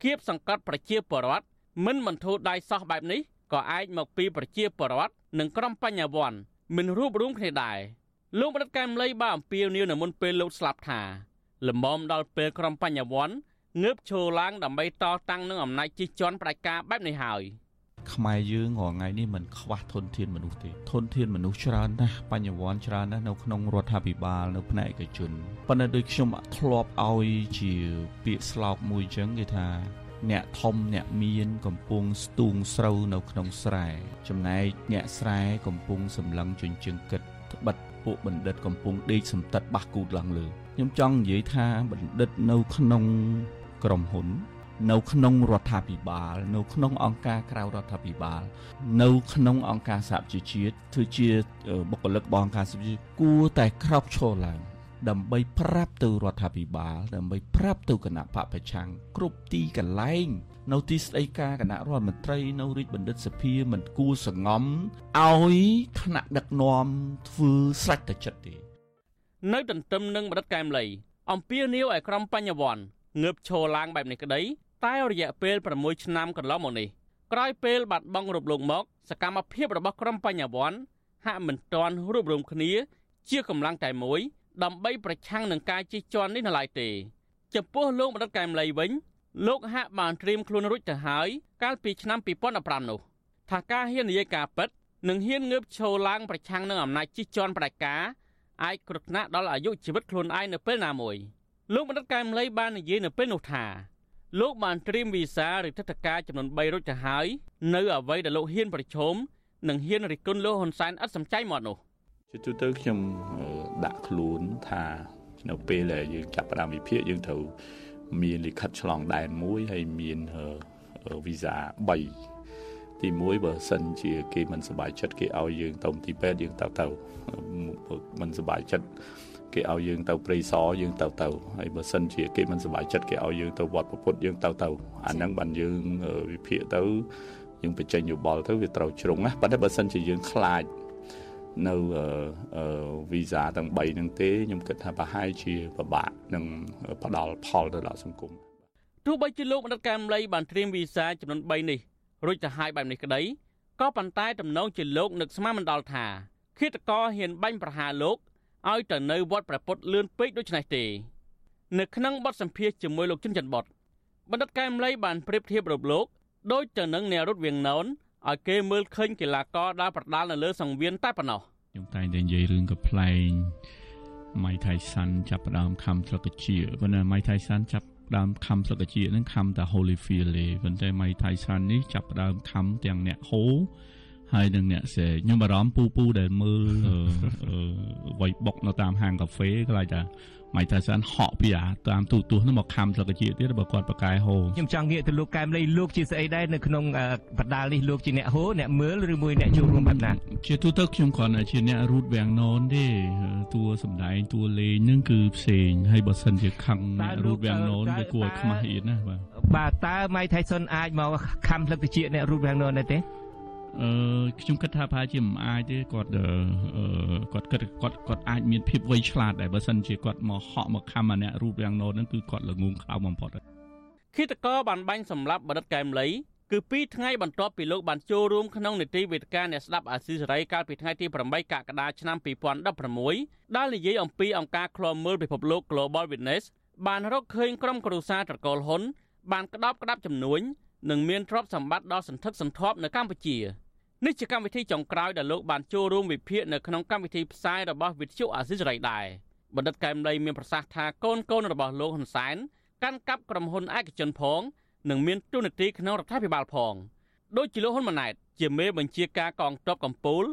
គៀបសង្កត់ប្រជាពលរដ្ឋមិនបន្ធូរដៃសោះបែបនេះក៏អាចមកពីប្រជាពលរដ្ឋនិងក្រុមបញ្ញវន្ត មិនរួបរวมគ្នាដែរលោកមនិតកែមលីបានអំពាវនាវនៅមុនពេលលោកស្លាប់ថាលំមដល់ពេលក្រុមបញ្ញវន្តងើបឈរឡើងដើម្បីតតាំងនឹងអំណាចជិះជាន់ផ្ដាច់ការបែបនេះហើយ។ខ្មែរយើងរាល់ថ្ងៃនេះមិនខ្វះធនធានមនុស្សទេធនធានមនុស្សច្រើនណាស់បញ្ញវន្តច្រើនណាស់នៅក្នុងរដ្ឋាភិបាលនៅផ្នែកឯកជនប៉ុន្តែដូចខ្ញុំធ្លាប់ឲ្យជាពាក្យស្លោកមួយចឹងគេថា អ្នកធំអ្នកមានកំពុងស្ទូងស្រូវនៅក្នុងស្រែចំណែកអ្នកស្រែកំពុងសម្លឹងជញ្ជឹងគិតត្បិតពួកបណ្ឌិតកំពុងដេកសំតិតបះគូតឡើងលើខ្ញុំចង់និយាយថាបណ្ឌិតនៅក្នុងក្រុមហ៊ុន នៅក្នុងរដ្ឋាភិបាល នៅក្នុងអង្គការក្រៅរដ្ឋាភិបាល នៅក្នុងអង្គការសហជីវជាតិធ្វើជាបុគ្គលិករបស់អង្គការសហជីវជាតិគួរតែក្រោកឈរឡើង ដើម្បីប្រាប់ទៅរដ្ឋាភិបាល ដើម្បីប្រាប់ទៅគណៈបពប្រឆាំងគ្រប់ទីកន្លែង នៅទីស្តីការគណៈរដ្ឋមន្ត្រីនៅរាជបណ្ឌិតសភាមិនគួរសងំឲ្យថ្នាក់ដឹកនាំធ្វើស្រេចតែចិត្តទេនៅទន្ទឹមនឹងបដិទ្ធកែមលីអំពាវនាវឲ្យក្រុមបញ្ញវន្តងើបឈរឡើងបែបនេះក្តីតែរយៈពេល6ឆ្នាំកន្លងមកនេះក្រោយពេលបាត់បង់រូបលោកមក សកម្មភាពរបស់ក្រុមបញ្ញវន្តហាក់មិនទាន់រួបរวมគ្នា ជាកម្លាំងតែមួយ ដើម្បីប្រឆាំងនឹងការជិះជាន់នេះនៅឡើយទេចំពោះលោកបណ្ឌិតកែមលីវិញលោកហាក់បានត្រៀមខ្លួនរួចទៅហើយកាលពីឆ្នាំ2015នោះថាការហ៊ាននិយាយការពិតនិងហ៊ានងើបឈរឡើងប្រឆាំងនឹងអំណាចជិះជាន់ផ្ដាច់ការអាចគ្រោះថ្នាក់ដល់អាយុជីវិតខ្លួនឯងនៅពេលណាមួយលោកបណ្ឌិតកែមលីបាននិយាយនៅពេលនោះថាលោកបានត្រៀមវីសាឬទឹកតការចំនួន3រួចទៅហើយនៅអ្វីដែលលោកហ៊ានប្រឈមនិងហ៊ានរិះគន់លោកហ៊ុនសែនឥតសំចៃមកនោះ ជាទូទៅខ្ញុំដាក់ខ្លួនថានៅពេលដែលយើងចាប់ផ្ដើមវិភាគយើងត្រូវមានលិខិតឆ្លងដែនមួយហើយមានវីសា3ទី1បើសិនជាគេមិនសប្បាយចិត្តគេឲ្យយើងទៅទីពេទ្យយើងទៅទៅមិនសប្បាយចិត្តគេឲ្យយើងទៅព្រៃសរយើងទៅទៅហើយបើសិនជាគេមិនសប្បាយចិត្តគេឲ្យយើងទៅវត្តពុទ្ធយើងទៅទៅអាហ្នឹងបានយើងវិភាគទៅយើងបញ្ចេញយោបល់ទៅវាត្រូវជ្រុងណាប៉ុន្តែបើសិនជាយើងខ្លាច នៅវីសាទាំង3ហ្នឹងទេខ្ញុំគិតថាប្រហែលជាពិបាកនឹងផ្ដល់ផលទៅដល់សង្គមទោះបីជាលោកបណ្ឌិតកែមលីបានត្រៀមវីសាចំនួន3នេះរួចទៅហើយបែបនេះក្តីក៏ប៉ុន្តែតំណងជាលោកនឹកស្មានមិនដល់ថាឃាតករហ៊ានបាញ់ប្រហារលោកឲ្យទៅនៅវត្តព្រះពុទ្ធលឿនពេកដូច្នេះទេនៅក្នុងបទសម្ភាសជាមួយលោកជុនច័ន្ទបតបណ្ឌិតកែមលីបានប្រៀបធៀបរូបលោកដូចទៅនឹងអ្នករត់វៀងណោន ឲ្យគេមើលឃើញកីឡាករដើរប្រដាល់នៅលើសង្វៀនតែប៉ុណ្ណោះខ្ញុំតែងតែនិយាយរឿងកំ pl ែងម៉ៃថៃសាន់ចាប់ផ្ដើមខំស្លឹកជាប៉ុន្តែម៉ៃថៃសាន់ចាប់ផ្ដើមខំស្លឹកជានឹងខំតែ Holyfield ទេប៉ុន្តែម៉ៃថៃសាន់នេះចាប់ផ្ដើមខំទាំងអ្នកហូហើយនឹងអ្នកសេខ្ញុំបារម្ភពូពូដែលមើលវៃបុកនៅតាមហាងកាហ្វេខ្លាចថា ម៉ៃថាសានហក់ពីអាតាមទូទស្សន៍នោះមកខំស្លឹកជាទៀតបើគាត់ប្រកែហូខ្ញុំចង់ងាកទៅលោកកែមលីលោកជាស្អីដែរនៅក្នុងបណ្ដាលនេះលោកជាអ្នកហូអ្នកមើលឬមួយអ្នកចូលរួមបែបណាជាទូទៅខ្ញុំគ្រាន់តែជាអ្នករូតវាំងណនទេតួសំដែងតួលេងនឹងគឺផ្សេងហើយបើសិនជាខឹងអ្នករូតវាំងណនវាគួរឲ្យខ្មាស់អៀនណាបាទបាទតើម៉ៃថៃសុនអាចមកខំស្លឹកជាអ្នករូតវាំងណនដែរទេ អឺខ្ញុំគិតថាប្រហែលជាមិនអាចទេគាត់គាត់គិតគាត់គាត់អាចមានភាពវៃឆ្លាតដែរបើសិនជាគាត់មកហក់មកខំអាអ្នករូបរាងណូហ្នឹងគឺគាត់ល្ងងខ្លោបំផុតគិតកោបានបាញ់សម្លាប់បដិទ្ធកែមលីគឺ2ថ្ងៃបន្ទាប់ពីលោកបានចូលរួមក្នុងនីតិវេទិកាអ្នកស្ដាប់អាស៊ីសេរីកាលពីថ្ងៃទី8កក្កដាឆ្នាំ2016ដែលនិយាយអំពីអង្គការឃ្លាំមើលពិភពលោក Global Witness បានរកឃើញក្រុមគ្រួសារត្រកូលហ៊ុនបានក្តោបក្តាប់ចំនួននិងមានទ្រព្យសម្បត្តិដ៏សន្ធឹកសន្ធាប់នៅកម្ពុជា។ នេះជាកម្មវិធីចុងក្រោយដែលលោកបានចូលរួមវិភាគនៅក្នុងកម្មវិធីផ្សាយរបស់វិទ្យុអាស៊ីសេរីដែរបណ្ឌិតកែមលីមានប្រសាសន៍ថាកូនកូនរបស់លោកហ៊ុនសែនកាន់កាប់ក្រុមហ៊ុនឯកជនផងនិងមានទូនាទីក្នុងរដ្ឋាភិបាលផងដូចជាលោកហ៊ុនម៉ាណែតជាមេបញ្ជាការកងទ័ពកម្ពុជា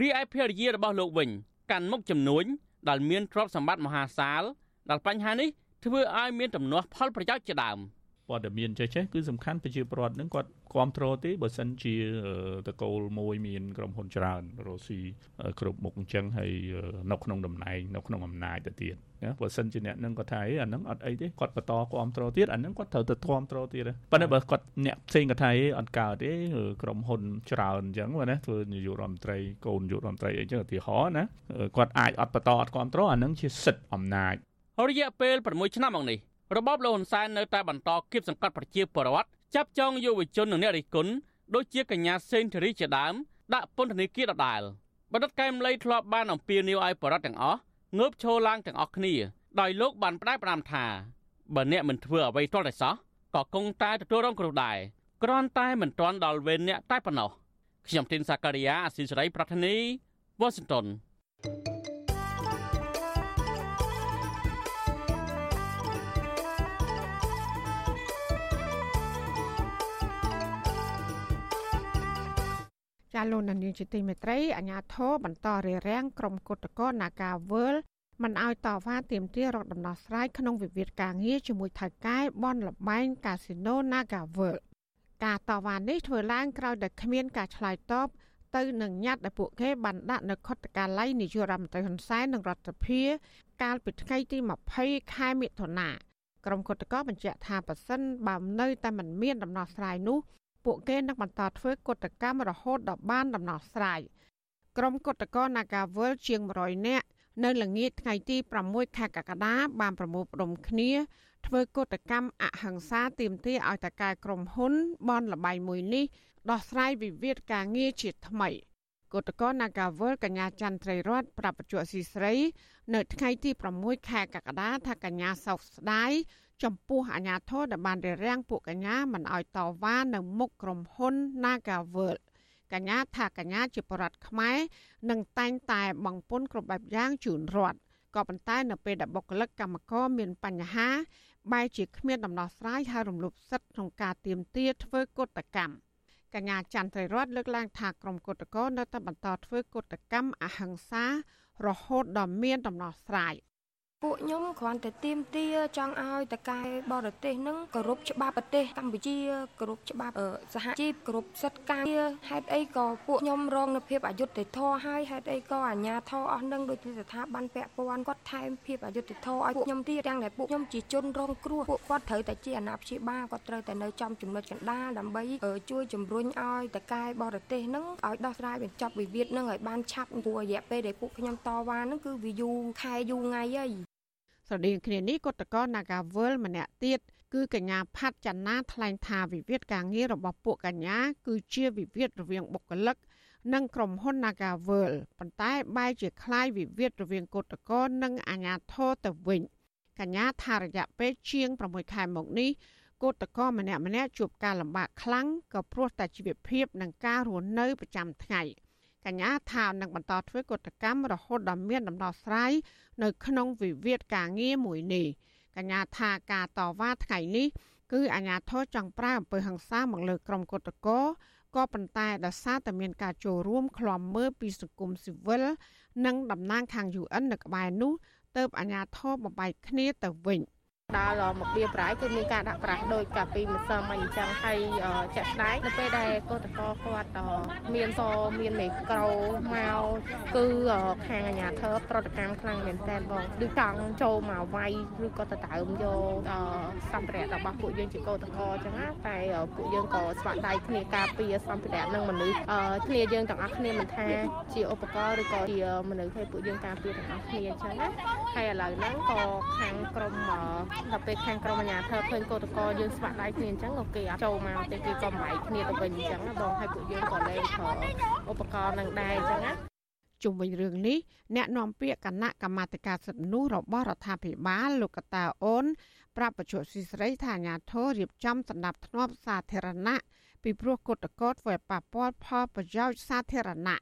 រីឯភរិយារបស់លោកវិញកាន់មុខចំនួនដែលមានទ្រព្យសម្បត្តិមហាសាលដែលបញ្ហានេះធ្វើឲ្យមានទំនាស់ផលប្រយោជន៍ជាដើម ព័ត៌មានចេះចេះគឺសំខាន់ប្រជាពលរដ្ឋនឹងគាត់គ្រប់គ្រងទេបើសិនជាតកូលមួយមានក្រុមហ៊ុនច្រើនរស់ស៊ីគ្រប់មុខអញ្ចឹងហើយនៅក្នុងតំណែងនៅក្នុងអំណាចទៅទៀតណាបើសិនជាអ្នកនឹងគាត់ថាអីអានឹងអត់អីទេគាត់បន្តគ្រប់គ្រងទៀតអានឹងគាត់ត្រូវទៅគ្រប់គ្រងទៀតប៉ុន្តែបើគាត់អ្នកផ្សេងគាត់ថាអីអត់កើតទេក្រុមហ៊ុនច្រើនអញ្ចឹងណាធ្វើនាយករដ្ឋមន្ត្រីកូននាយករដ្ឋមន្ត្រីអីចឹងឧទាហរណ៍ណាគាត់អាចអត់បន្តអត់គ្រប់គ្រងអានឹងជាសិទ្ធិអំណាចរយៈពេល6ឆ្នាំមកនេះ របបលោកហ៊ុនសែននៅតែបន្តគៀបសង្កត់ប្រជាពលរដ្ឋចាប់ចងយុវជននិងអ្នករិះគន់ដូចជាកញ្ញាសេងធារីជាដើមដាក់ពន្ធនាគារដដែលបណ្ឌិតកែមលីធ្លាប់បានអំពាវនាវឲ្យបរិវត្តទាំងអស់ងើបឈរឡើងទាំងអស់គ្នាដោយលោកបានផ្ដាច់ផ្ដាំថាបើអ្នកមិនធ្វើអ្វីទាល់តែសោះក៏គង់តែទទួលរងគ្រោះដែរគ្រាន់តែមិនទាន់ដល់វេនអ្នកតែប៉ុណ្ណោះខ្ញុំទីនសាការីយ៉ាអស៊ីសេរីប្រធានីវ៉ាស៊ីនតោន ចាលោកនានីជាទីមេត្រីអាញាធរបន្តរារាំងក្រុមគុតកោនាការវើលមិនឲ្យតវ៉ាទាមទាររកដំណោះស្រាយក្នុងវិវាទការងារជាមួយថៅកែបនលបែងកាស៊ីណូ Naga World ការតវ៉ានេះធ្វើឡើងក្រោយដែលគ្មានការឆ្លើយតបទៅនឹងញត្តិដែលពួកគេបានដាក់នៅខុទ្ទកាល័យនាយករដ្ឋមន្ត្រីហ៊ុនសែននិងរដ្ឋាភិបាលកាលពីថ្ងៃទី20ខែមិថុនាក្រុមគុតកោបញ្ជាក់ថាប៉ះសិនបើនៅតែមិនមានដំណោះស្រាយនោះ ពួកគេនឹងបន្តធ្វើកតកម្មរហូតដល់បានដំណោះស្រាយក្រុមកតកោ Nagawal ជាង100នាក់នៅល្ងាចថ្ងៃទី6ខែកក្កដាបានប្រមូលផ្ដុំគ្នាធ្វើកតកម្មអហិង្សាទាមទារឲ្យតកែក្រុមហ៊ុនបនលបៃមួយនេះដោះស្រាយវិវាទការងារជាថ្មីគតកោ Nagawal កញ្ញាចន្ទ្រីរតប្រាប់បច្ចុប្បន្នស៊ីស្រី នៅថ្ងៃទី6ខែកក្កដាថាកញ្ញាសោកស្ដាយ ចំពោះអាញាធរដែលបានរារាំងពួកកញ្ញាមិនឲ្យតវ៉ានៅមុខក្រុមហ៊ុន Nagaworld កញ្ញាថាកញ្ញាជាបរដ្ឋខ្មែរនឹងតែងតែបង្ពន្ធគ្រប់បែបយ៉ាងជូនរដ្ឋក៏ប៉ុន្តែនៅពេលដែលបុគ្គលិកកម្មករមានបញ្ហាបែរជាគ្មានដំណោះស្រាយហើយរំលោភសិទ្ធិក្នុងការទៀមទាធ្វើកុតកម្មកញ្ញាចន្ទត្រីរតលើកឡើងថាក្រុមកុតកោនៅតែបន្តធ្វើកុតកម្មអហិង្សារហូតដល់មានដំណោះស្រាយ ពួកខ្ញុំគ្រាន់តែទៀមទាចង់ឲ្យតកែបរទេសនឹងគោរពច្បាប់ប្រទេសកម្ពុជាគោរពច្បាប់សហជីពគោរពសិទ្ធិការងារហេតុអីក៏ពួកខ្ញុំរងនៅភាពអយុត្តិធម៌ហើយហេតុអីក៏អាជ្ញាធរអស់នឹងដូចជាស្ថាប័នពាក់ព័ន្ធគាត់ថែមភាពអយុត្តិធម៌ឲ្យពួកខ្ញុំទៀតទាំងដែលពួកខ្ញុំជាជនរងគ្រោះពួកគាត់ត្រូវតែជាអាណាព្យាបាលគាត់ត្រូវតែនៅចំចំណុចកណ្ដាលដើម្បីជួយជំរុញឲ្យតកែបរទេសនឹងឲ្យដោះស្រាយបញ្ចប់វិវាទនឹងឲ្យបានឆាប់ព្រោះរយៈពេលដែលពួកខ្ញុំតវ៉ានឹងគឺវាយូរខែយូរថ្ងៃហើយ ស្រដៀងគ្នានេះគណៈកោ Nagawal ម្នាក់ទៀតគឺកញ្ញាផាត់ចនាថ្លែងថាវិវាទការងាររបស់ពួកកញ្ញា គឺជាវិវាទរវាងបុគ្គលិកនិងក្រុមហ៊ុន Nagawal ប៉ុន្តែបែរជាคล้ายវិវាទរវាងគណៈកោនិងអាជ្ញាធរទៅវិញកញ្ញាថារយៈពេលជាង6ខែមកនេះគឧតកោម្នាក់ម្នាក់ជួបការលំបាកខ្លាំងក៏ព្រោះតែជីវភាពនិងការរស់នៅប្រចាំថ្ងៃ។ កញ្ញាថានឹងបន្តធ្វើកតកម្មរហូតដល់មានដំណោះស្រាយនៅក្នុងវិវាទការងារមួយនេះកញ្ញាថាការតវ៉ាថ្ងៃនេះគឺអាញាធរចង់ប្រើអំពើហិង្សាមកលើក្រុមកតកោក៏ប៉ុន្តែដោយសារតែមានការចូលរួមឃ្លាំមើលពីសង្គមស៊ីវិលនិងតំណាងខាង UN នៅក្បែរនោះទៅអាញាធរបំបែកគ្នាទៅវិញ។ ដល់មកបៀប្រាយគឺមានការដាក់ប្រាស់ដោយកាពីម្សិលមិញអញ្ចឹងហើយចាក់ស្ដែងនៅពេលដែលកោតកោគាត់មានសមានមេក្រូមកគឺខាងអាជ្ញាធរប្រតិកម្មខ្លាំងមែនតើបងដូចចង់ចូលមកវាយឬក៏ទៅដើមយកសម្ភារៈរបស់ពួកយើងជាកោតកោអញ្ចឹងណាតែពួកយើងក៏ស្វាក់ដៃគ្នាការពារសម្ភារៈនឹងមនុស្សគ្នាយើងទាំងអស់គ្នាមិនថាជាឧបករណ៍ឬក៏ជាមនុស្សឲ្យពួកយើងការពារទាំងអស់គ្នាអញ្ចឹងណាហើយឥឡូវហ្នឹងក៏ខាងក្រុមដល់ពេលខាងក្រុមអាជ្ញាធរឃើញកោតកោយើងស្វាក់ដៃគ្នាអញ្ចឹងក៏គេអត់ចូលមកទេគេក៏បែកគ្នាទៅវិញអញ្ចឹងបងហើយពួកយើងក៏លែងប្រើឧបករណ៍នឹងដែរអញ្ចឹងណាជុំវិញរឿងនេះអ្នកនាំពាក្យគណៈកម្មាធិការសិទ្ធិមនុស្សរបស់រដ្ឋាភិបាលលោកកតាអូនប្រាប់បច្ចុប្បន្នស៊ីស្រីថាអាញាធររៀបចំសម្ដាប់ធ្នាប់សាធារណៈពីព្រោះកฎកតធ្វើឲ្យប៉ះពាល់ផលប្រយោជន៍សាធារណៈ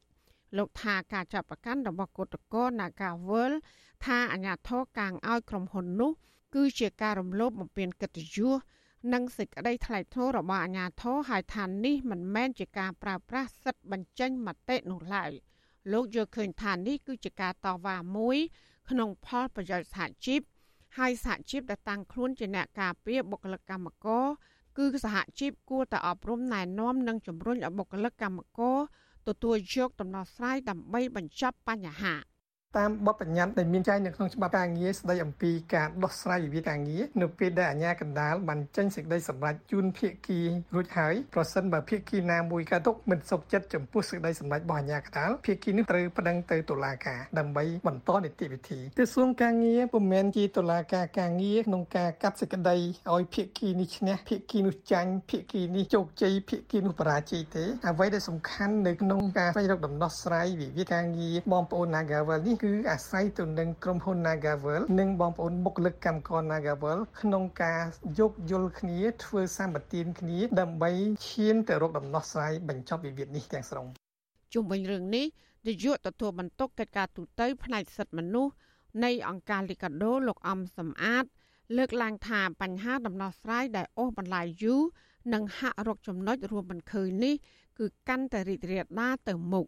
លោកថាការចាប់ប្រកាន់របស់កฎកត Nagawal ថាអាញាធរកាងឲ្យក្រុមហ៊ុននោះ គឺជាការរំលោភបំពានកិត្តិយសនិងសេចក្តីថ្លែងថ្នូររបស់អាជ្ញាធរហើយថានេះមិនមែនជាការប្រើប្រាស់សិទ្ធិបញ្ចេញមតិនោះឡើយលោកយល់ឃើញថានេះគឺជាការតវ៉ាមួយ ក្នុងផលប្រយោជន៍សហជីពហើយសហជីពដែលតាំងខ្លួនជាអ្នកការពារបុគ្គលិកកម្មករគឺសហជីពគួរតែអប់រំណែនាំនិងជំរុញឲ្យបុគ្គលិកកម្មករទទួលយកដំណោះស្រាយដើម្បីបញ្ចប់បញ្ហា។ តាមបទបញ្ញត្តិដែលមានចែងនៅក្នុងច្បាប់ការងារស្តីអំពីការដោះស្រាយវិវាទការងារនៅពេលដែលអាជ្ញាកណ្ដាលបានចេញសេចក្តីសម្រេចជូនភាគីរួចហើយប្រសិនបើភាគីណាមួយកើតទុកមិនសុខចិត្តចំពោះសេចក្តីសម្រេចរបស់អាជ្ញាកណ្ដាលភាគីនោះត្រូវប្តឹងទៅតុលាការដើម្បីបន្តនីតិវិធីក្រសួងការងារពុំមែនជាតុលាការការងារក្នុងការកាត់សេចក្តីឲ្យភាគីនេះឈ្នះភាគីនោះចាញ់ភាគីនេះជោគជ័យភាគីនោះបរាជ័យទេអ្វីដែលសំខាន់នៅក្នុងការស្វែងរកដំណោះស្រាយវិវាទការងារបងប្អូន Nagawal នេះគឺអាស្រ័យទៅនឹងក្រុមហ៊ុន Nagavel និងបងប្អូនបុគ្គលិកកម្មករ Nagavel ក្នុងការយោគយល់គ្នាធ្វើសម្បទានគ្នាដើម្បីឈានទៅរកដំណោះស្រាយបញ្ចប់វិវាទនេះទាំងស្រុងជុំវិញរឿងនេះនាយកទទួលបន្ទុកកិច្ចការទូតផ្នែកសិទ្ធិមនុស្សនៃអង្គការលីកាដូលោកអំសំអាត លើកឡើងថាបញ្ហាដំណោះស្រាយដែលអូសបន្លាយយូរនិងហាក់រកចំណុចរួមមិនឃើញនេះគឺកាន់តែរីករាលដាលទៅមុខ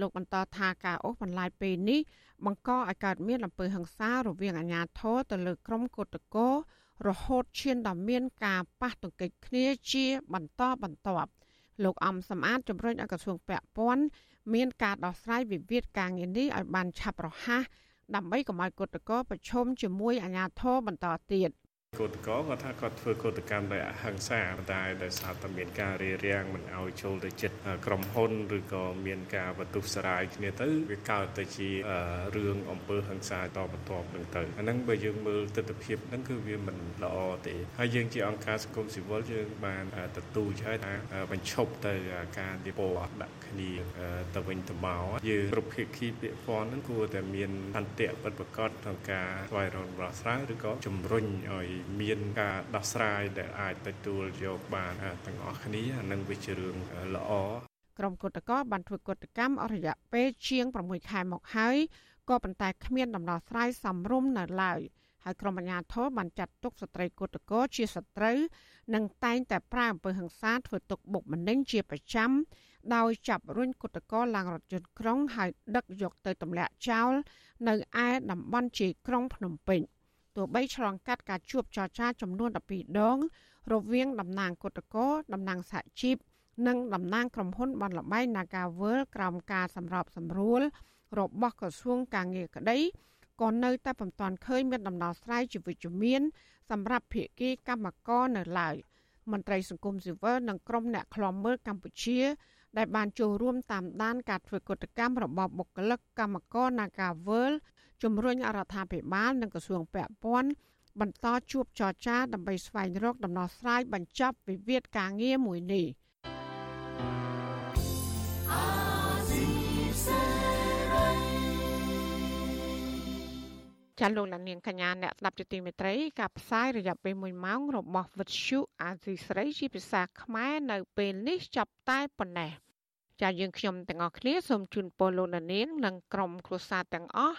លោកបន្តថាការអូសបន្លាយពេលនេះបង្កឲ្យកើតមានអំពើហិង្សារវាងអាជ្ញាធរទៅលើក្រុមកោតក្ររហូតឈានដល់មានការប៉ះទង្គិចគ្នាជាបន្តបន្ទាប់លោកអំសំអាតជំរុញឲ្យក្រសួងពាក់ព័ន្ធមានការដោះស្រាយវិវាទការងារនេះឲ្យបានឆាប់រហ័សដើម្បីកុំឲ្យកោតក្រប្រឈមជាមួយអាជ្ញាធរបន្តទៀត។ កោតកោគាត់ថាគាត់ធ្វើកោតកម្មដោយអហិង្សាតែដោយសារតែមានការរារាំងមិនឲ្យចូលទៅចិត្តក្រុមហ៊ុនឬក៏មានការបន្ទុះសារាយគ្នាទៅវាកើតទៅជារឿងអំពើហិង្សាតបន្ទាប់នឹងទៅអាហ្នឹងបើយើងមើលទស្សនវិជ្ជាហ្នឹងគឺវាមិនល្អទេហើយយើងជាអង្គការសង្គមស៊ីវិលយើងបានទទូចឲ្យថាបញ្ឈប់ទៅការនិពន្ធដាក់គ្នាទៅវិញទៅមកយើងគ្រប់ភាគីពាក់ព័ន្ធហ្នឹងគួរតែមានអន្តៈពិតប្រាកដក្នុងការស្វែងរកដំណោះស្រាយឬក៏ជំរុញឲ្យមានការដោះស្រាយដែលអាចទទួលយកបានទាំងអស់គ្នានឹងវាជារឿងល្អក្រុមគុតកោបានធ្វើគុតកម្មអស់រយៈពេលជាង6ខែមកហើយក៏ប៉ុន្តែគ្មានដំណោះស្រាយសមរម្យនៅឡើយហើយក្រុមអាជ្ញាធរបានចាត់ទុកស្ត្រីគុតកោជាសត្រូវនិងតែងតែប្រើអំពើហិង្សាធ្វើទុកបុកម្នេញជាប្រចាំដោយចាប់រុញគុតកោឡើងរថយន្តក្រុងហើយដឹកយកទៅទម្លាក់ចោលនៅឯតំបន់ជាក្រុងភ្នំពេញ។ ទោះបីឆ្លងកាត់ការជួបចរចាចំនួន12ដង រវាងតំណាងគឧតកោតំណាងសហជីពនិងតំណាងក្រុមហ៊ុនបានលបែង Nagavel ក្រោមការសម្របសម្រួល របស់ក្រសួងការងារក្តីក៏នៅតែពុំទាន់ឃើញមានដំណោះស្រាយជាវិជ្ជមានសម្រាប់ភាគីកម្មករនៅឡើយមន្ត្រីសង្គមស៊ីវិលនិងក្រុមអ្នកឃ្លាំមើលកម្ពុជា ដែលបានចូលរួមតាមដានការធ្វើកតកម្មរបស់បុគ្គលិកកម្មករ Nagavel ជំរុញរដ្ឋាភិបាលនិងក្រសួងពាក់ព័ន្ធបន្តជួបចរចាដើម្បីស្វែងរកដំណោះស្រាយបញ្ចប់វិវាទការងារមួយនេះចាលោកលានកញ្ញាអ្នកស្ដាប់ជាទីមេត្រីការផ្សាយរយៈពេល1ម៉ោងរបស់វិទ្យុអាស៊ីស្រីជាភាសាខ្មែរនៅពេលនេះចាប់តែប៉ុណ្ណេះចាយើងខ្ញុំទាំងអស់គ្នាសូមជូនពរលោកនាងនិងក្រុមគ្រួសារទាំងអស់